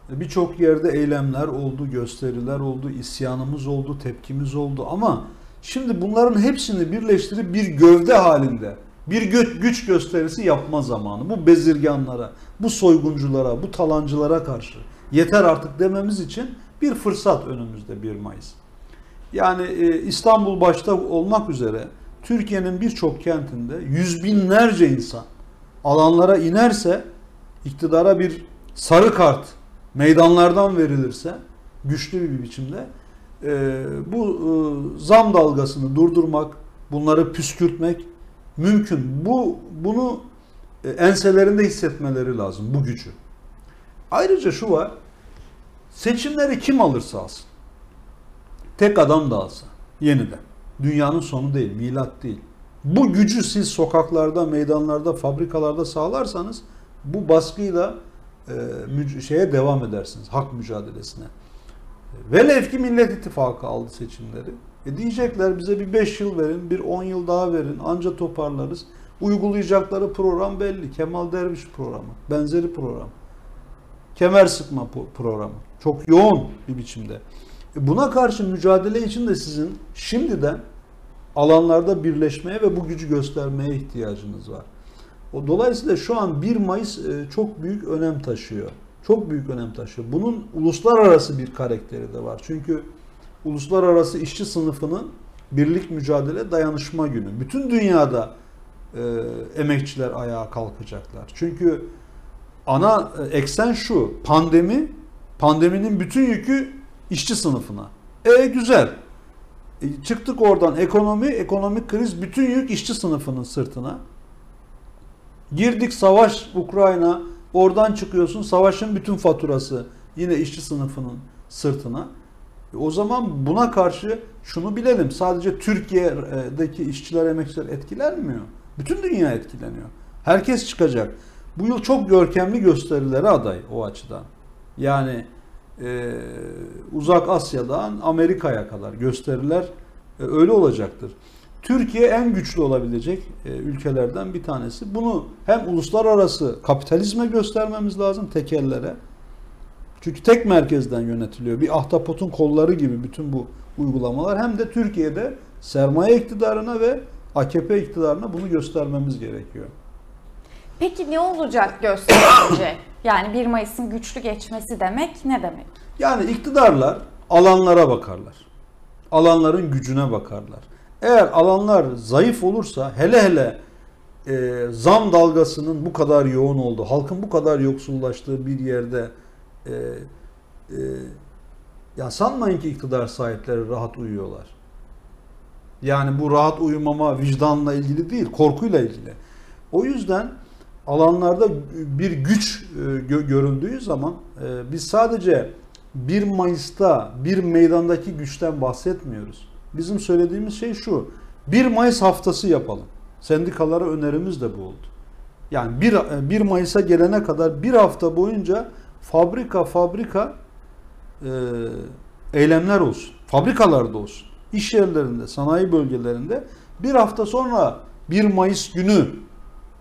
Birçok yerde eylemler oldu, gösteriler oldu, isyanımız oldu, tepkimiz oldu ama şimdi bunların hepsini birleştirip bir gövde halinde bir güç gösterisi yapma zamanı. Bu bezirganlara, bu soygunculara, bu talancılara karşı yeter artık dememiz için bir fırsat önümüzde 1 Mayıs. Yani e, İstanbul başta olmak üzere Türkiye'nin birçok kentinde yüz binlerce insan alanlara inerse iktidara bir sarı kart meydanlardan verilirse güçlü bir biçimde e, bu e, zam dalgasını durdurmak, bunları püskürtmek mümkün. Bu bunu e, enselerinde hissetmeleri lazım bu gücü. Ayrıca şu var. Seçimleri kim alırsa alsın. Tek adam da alsa yeniden. Dünyanın sonu değil, milat değil. Bu gücü siz sokaklarda, meydanlarda, fabrikalarda sağlarsanız bu baskıyla e, şeye devam edersiniz. Hak mücadelesine. Velev ki Millet İttifakı aldı seçimleri. E diyecekler bize bir 5 yıl verin, bir 10 yıl daha verin. Anca toparlarız. Uygulayacakları program belli. Kemal Derviş programı. Benzeri program. Kemer sıkma programı. Çok yoğun bir biçimde. E buna karşı mücadele için de sizin şimdiden alanlarda birleşmeye ve bu gücü göstermeye ihtiyacınız var. O dolayısıyla şu an 1 Mayıs e, çok büyük önem taşıyor. Çok büyük önem taşıyor. Bunun uluslararası bir karakteri de var. Çünkü uluslararası işçi sınıfının birlik mücadele dayanışma günü. Bütün dünyada e, emekçiler ayağa kalkacaklar. Çünkü ana e, eksen şu. Pandemi, pandeminin bütün yükü işçi sınıfına. E güzel. E, çıktık oradan ekonomi, ekonomik kriz bütün yük işçi sınıfının sırtına. Girdik savaş Ukrayna, oradan çıkıyorsun savaşın bütün faturası yine işçi sınıfının sırtına. E, o zaman buna karşı şunu bilelim. Sadece Türkiye'deki işçiler, emekçiler etkilenmiyor. Bütün dünya etkileniyor. Herkes çıkacak. Bu yıl çok görkemli gösterilere aday o açıdan. Yani e, uzak Asya'dan Amerika'ya kadar gösteriler e, öyle olacaktır. Türkiye en güçlü olabilecek e, ülkelerden bir tanesi. Bunu hem uluslararası kapitalizme göstermemiz lazım tekellere. Çünkü tek merkezden yönetiliyor. Bir ahtapotun kolları gibi bütün bu uygulamalar. Hem de Türkiye'de sermaye iktidarına ve AKP iktidarına bunu göstermemiz gerekiyor. Peki ne olacak gösterince? Yani 1 Mayıs'ın güçlü geçmesi demek ne demek? Yani iktidarlar alanlara bakarlar. Alanların gücüne bakarlar. Eğer alanlar zayıf olursa hele hele e, zam dalgasının bu kadar yoğun olduğu, halkın bu kadar yoksullaştığı bir yerde e, e, ya sanmayın ki iktidar sahipleri rahat uyuyorlar. Yani bu rahat uyumama vicdanla ilgili değil, korkuyla ilgili. O yüzden alanlarda bir güç e, gö- görüldüğü zaman e, biz sadece 1 Mayıs'ta bir meydandaki güçten bahsetmiyoruz. Bizim söylediğimiz şey şu. 1 Mayıs haftası yapalım. Sendikalara önerimiz de bu oldu. Yani 1, 1 Mayıs'a gelene kadar bir hafta boyunca fabrika fabrika e, eylemler olsun. Fabrikalarda olsun. İş yerlerinde, sanayi bölgelerinde bir hafta sonra 1 Mayıs günü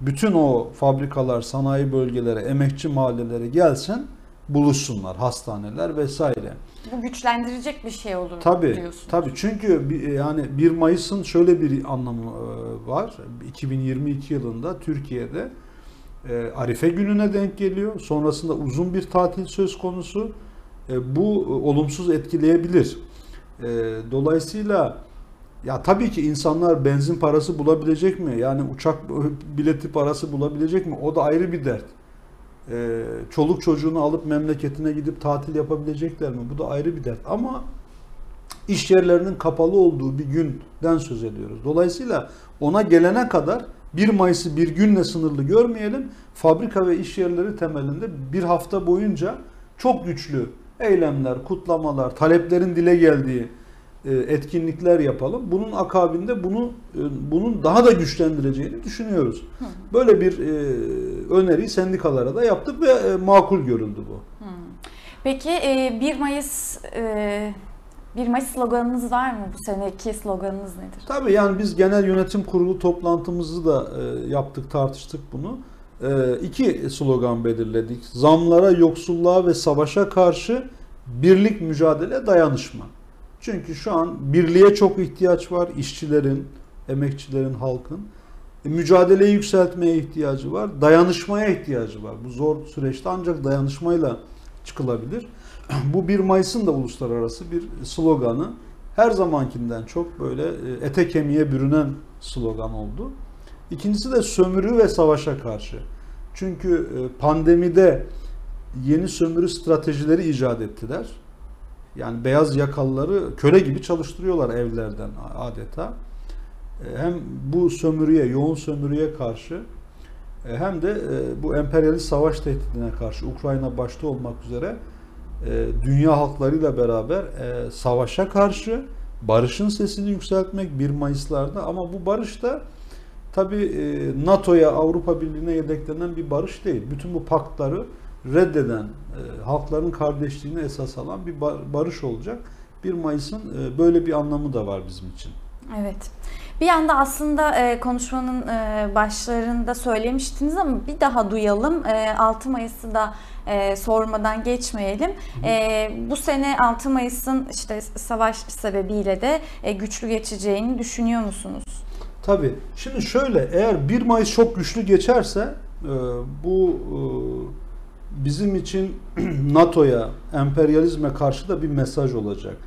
bütün o fabrikalar, sanayi bölgeleri, emekçi mahalleleri gelsin, buluşsunlar, hastaneler vesaire. Bu güçlendirecek bir şey olur Tabii, diyorsunuz. tabii. Çünkü bir- yani 1 Mayıs'ın şöyle bir anlamı e, var. 2022 yılında Türkiye'de e, Arife gününe denk geliyor. Sonrasında uzun bir tatil söz konusu. E, Bu e, olumsuz etkileyebilir. E, dolayısıyla ya tabii ki insanlar benzin parası bulabilecek mi? Yani uçak bileti parası bulabilecek mi? O da ayrı bir dert. E, çoluk çocuğunu alıp memleketine gidip tatil yapabilecekler mi? Bu da ayrı bir dert. Ama iş yerlerinin kapalı olduğu bir günden söz ediyoruz. Dolayısıyla ona gelene kadar 1 Mayıs'ı bir günle sınırlı görmeyelim. Fabrika ve iş yerleri temelinde bir hafta boyunca çok güçlü eylemler, kutlamalar, taleplerin dile geldiği etkinlikler yapalım. Bunun akabinde bunu e, bunun daha da güçlendireceğini düşünüyoruz. Böyle bir e, öneriyi sendikalara da yaptık ve makul görüldü bu. Peki 1 Mayıs 1 Mayıs sloganınız var mı? Bu seneki sloganınız nedir? Tabii yani biz genel yönetim kurulu toplantımızı da yaptık, tartıştık bunu. İki slogan belirledik. Zamlara, yoksulluğa ve savaşa karşı birlik, mücadele, dayanışma. Çünkü şu an birliğe çok ihtiyaç var. işçilerin, emekçilerin, halkın. E, mücadeleyi yükseltmeye ihtiyacı var. Dayanışmaya ihtiyacı var. Bu zor süreçte ancak dayanışmayla çıkılabilir. Bu 1 Mayıs'ın da uluslararası bir sloganı. Her zamankinden çok böyle e, ete kemiğe bürünen slogan oldu. İkincisi de sömürü ve savaşa karşı. Çünkü e, pandemide yeni sömürü stratejileri icat ettiler. Yani beyaz yakalıları köle gibi çalıştırıyorlar evlerden adeta. E, hem bu sömürüye, yoğun sömürüye karşı e, hem de e, bu emperyalist savaş tehdidine karşı Ukrayna başta olmak üzere dünya halklarıyla beraber savaşa karşı barışın sesini yükseltmek 1 Mayıs'larda ama bu barış da tabi NATO'ya Avrupa Birliği'ne yedeklenen bir barış değil. Bütün bu paktları reddeden, e, halkların kardeşliğini esas alan bir barış olacak. 1 Mayıs'ın e, böyle bir anlamı da var bizim için. Evet. Bir yanda aslında e, konuşmanın e, başlarında söylemiştiniz ama bir daha duyalım. E, 6 Mayıs'ı da e, sormadan geçmeyelim. E, bu sene 6 Mayıs'ın işte savaş sebebiyle de e, güçlü geçeceğini düşünüyor musunuz? Tabii. Şimdi şöyle eğer 1 Mayıs çok güçlü geçerse e, bu e, bizim için NATO'ya, emperyalizme karşı da bir mesaj olacak.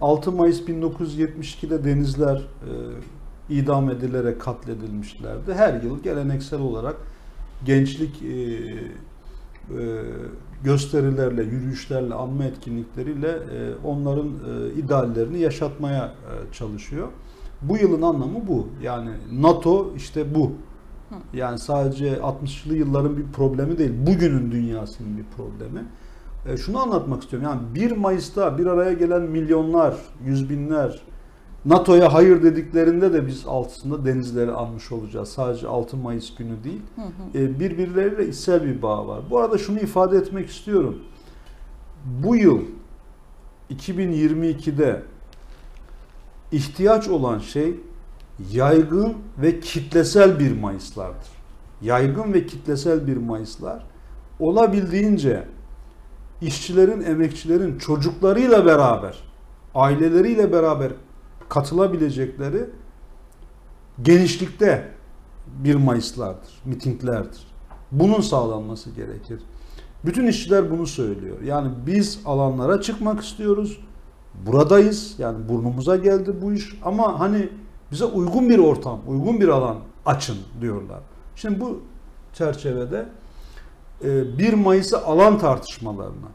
6 Mayıs 1972'de denizler e, idam edilerek katledilmişlerdi. Her yıl geleneksel olarak gençlik e, e, gösterilerle, yürüyüşlerle, anma etkinlikleriyle e, onların e, ideallerini yaşatmaya e, çalışıyor. Bu yılın anlamı bu. Yani NATO işte bu. Yani sadece 60'lı yılların bir problemi değil. Bugünün dünyasının bir problemi. E, şunu anlatmak istiyorum. Yani 1 Mayıs'ta bir araya gelen milyonlar, yüz binler NATO'ya hayır dediklerinde de biz altısında denizleri almış olacağız. Sadece 6 Mayıs günü değil. Hı hı. E, birbirleriyle içsel bir bağ var. Bu arada şunu ifade etmek istiyorum. Bu yıl 2022'de ihtiyaç olan şey yaygın ve kitlesel bir Mayıslardır. Yaygın ve kitlesel bir Mayıslar olabildiğince işçilerin, emekçilerin çocuklarıyla beraber, aileleriyle beraber katılabilecekleri genişlikte bir Mayıslardır, mitinglerdir. Bunun sağlanması gerekir. Bütün işçiler bunu söylüyor. Yani biz alanlara çıkmak istiyoruz. Buradayız. Yani burnumuza geldi bu iş. Ama hani bize uygun bir ortam, uygun bir alan açın diyorlar. Şimdi bu çerçevede 1 e, Mayıs'ı alan tartışmalarına,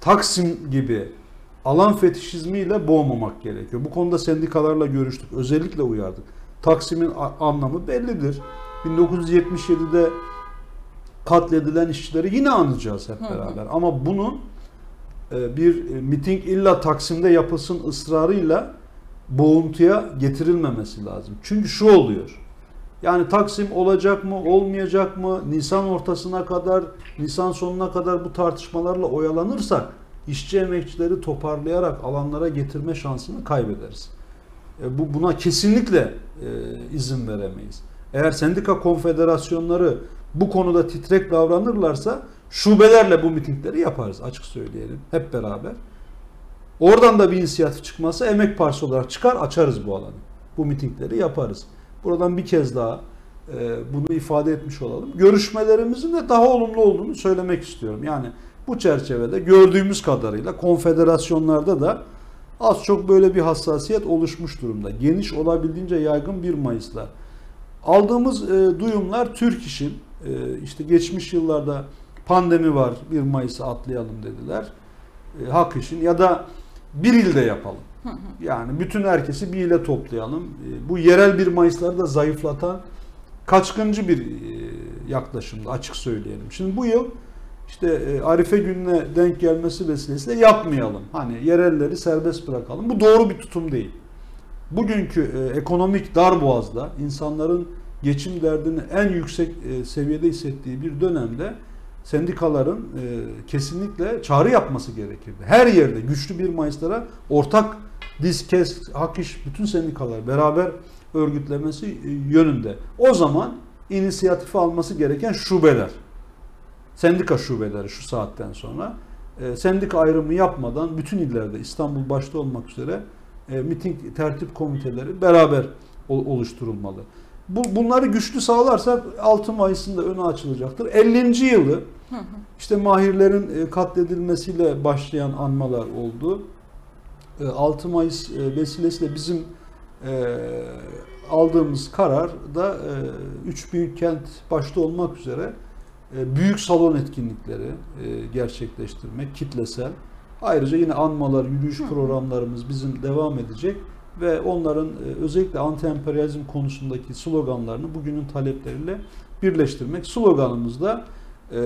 Taksim gibi alan fetişizmiyle boğmamak gerekiyor. Bu konuda sendikalarla görüştük. Özellikle uyardık. Taksim'in anlamı bellidir. 1977'de katledilen işçileri yine anacağız hep beraber. Ama bunun e, bir miting illa Taksim'de yapılsın ısrarıyla boğuntuya getirilmemesi lazım. Çünkü şu oluyor. Yani Taksim olacak mı, olmayacak mı? Nisan ortasına kadar, Nisan sonuna kadar bu tartışmalarla oyalanırsak işçi emekçileri toparlayarak alanlara getirme şansını kaybederiz. E, bu buna kesinlikle e, izin veremeyiz. Eğer sendika konfederasyonları bu konuda titrek davranırlarsa şubelerle bu mitingleri yaparız açık söyleyelim hep beraber. Oradan da bir inisiyatif çıkmazsa emek partisi olarak çıkar açarız bu alanı. Bu mitingleri yaparız. Buradan bir kez daha e, bunu ifade etmiş olalım. Görüşmelerimizin de daha olumlu olduğunu söylemek istiyorum. Yani bu çerçevede gördüğümüz kadarıyla konfederasyonlarda da Az çok böyle bir hassasiyet oluşmuş durumda. Geniş olabildiğince yaygın 1 Mayıs'la. Aldığımız e, duyumlar Türk işin e, işte geçmiş yıllarda pandemi var 1 Mayıs'ı atlayalım dediler. E, hak işin ya da bir ilde yapalım. Yani bütün herkesi bir ile toplayalım. E, bu yerel 1 Mayıs'ları da zayıflatan kaçkıncı bir e, yaklaşımdı açık söyleyelim. Şimdi bu yıl işte e, Arife gününe denk gelmesi vesilesiyle yapmayalım. Hani yerelleri serbest bırakalım. Bu doğru bir tutum değil. Bugünkü e, ekonomik darboğazda insanların geçim derdini en yüksek seviyede hissettiği bir dönemde sendikaların e, kesinlikle çağrı yapması gerekirdi. Her yerde güçlü bir Mayıslara ortak diz kes hak bütün sendikalar beraber örgütlemesi e, yönünde. O zaman inisiyatifi alması gereken şubeler sendika şubeleri şu saatten sonra e, sendika ayrımı yapmadan bütün illerde İstanbul başta olmak üzere e, miting tertip komiteleri beraber ol- oluşturulmalı. Bu, bunları güçlü sağlarsak 6 Mayıs'ın da önü açılacaktır. 50. yılı işte mahirlerin e, katledilmesiyle başlayan anmalar oldu. E, 6 Mayıs e, vesilesiyle bizim e, aldığımız karar da e, üç büyük kent başta olmak üzere e, büyük salon etkinlikleri e, gerçekleştirmek kitlesel. Ayrıca yine anmalar, yürüyüş programlarımız bizim devam edecek ve onların e, özellikle anti-emperyalizm konusundaki sloganlarını bugünün talepleriyle birleştirmek. Sloganımız da e,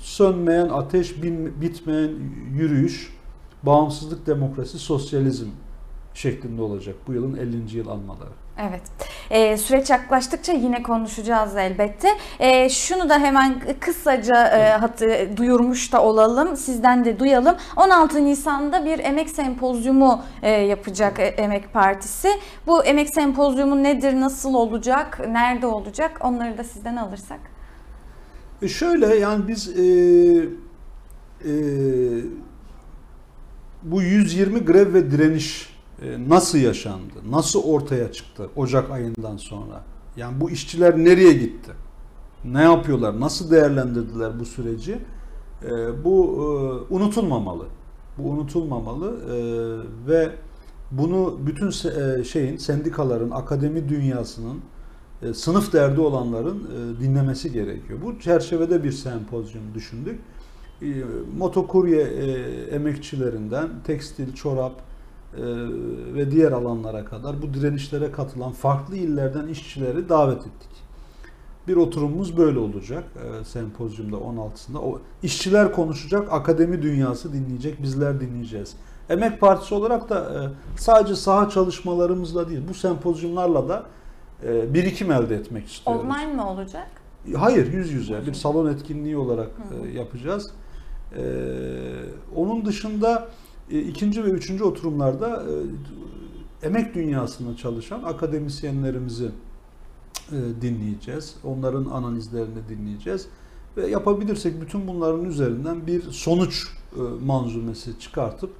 sönmeyen ateş, bin- bitmeyen yürüyüş, bağımsızlık, demokrasi, sosyalizm şeklinde olacak bu yılın 50. yıl anmaları. Evet. Ee, süreç yaklaştıkça yine konuşacağız elbette. Ee, şunu da hemen kısaca e, hatı, duyurmuş da olalım. Sizden de duyalım. 16 Nisan'da bir emek sempozyumu e, yapacak e, Emek Partisi. Bu emek sempozyumu nedir, nasıl olacak, nerede olacak? Onları da sizden alırsak. E şöyle yani biz e, e, bu 120 grev ve direniş nasıl yaşandı? Nasıl ortaya çıktı Ocak ayından sonra? Yani bu işçiler nereye gitti? Ne yapıyorlar? Nasıl değerlendirdiler bu süreci? E, bu e, unutulmamalı. Bu unutulmamalı e, ve bunu bütün e, şeyin sendikaların, akademi dünyasının e, sınıf derdi olanların e, dinlemesi gerekiyor. Bu çerçevede bir sempozyum düşündük. E, Motokurye e, emekçilerinden tekstil, çorap e, ve diğer alanlara kadar bu direnişlere katılan farklı illerden işçileri davet ettik. Bir oturumumuz böyle olacak e, sempozyumda 16'sında. O işçiler konuşacak, akademi dünyası dinleyecek, bizler dinleyeceğiz. Emek Partisi olarak da e, sadece saha çalışmalarımızla değil, bu sempozyumlarla da e, birikim elde etmek istiyoruz. Online mi olacak? Hayır, yüz yüze bir salon etkinliği olarak e, yapacağız. E, onun dışında ikinci ve üçüncü oturumlarda e, emek dünyasında çalışan akademisyenlerimizi e, dinleyeceğiz. Onların analizlerini dinleyeceğiz. Ve yapabilirsek bütün bunların üzerinden bir sonuç e, manzumesi çıkartıp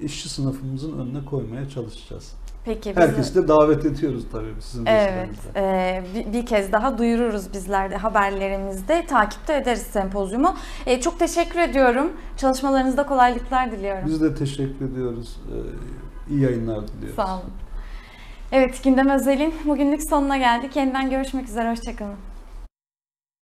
işçi sınıfımızın önüne koymaya çalışacağız. Peki bizi- Herkesi de davet ediyoruz tabii sizin Evet, vesilenizle. e, bir, bir kez daha duyururuz bizler de haberlerimizde. Takipte ederiz sempozyumu. E, çok teşekkür ediyorum. Çalışmalarınızda kolaylıklar diliyorum. Biz de teşekkür ediyoruz. Ee, iyi yayınlar diliyoruz. Sağ olun. Evet, Gündem Özel'in bugünlük sonuna geldik. Yeniden görüşmek üzere, hoşçakalın.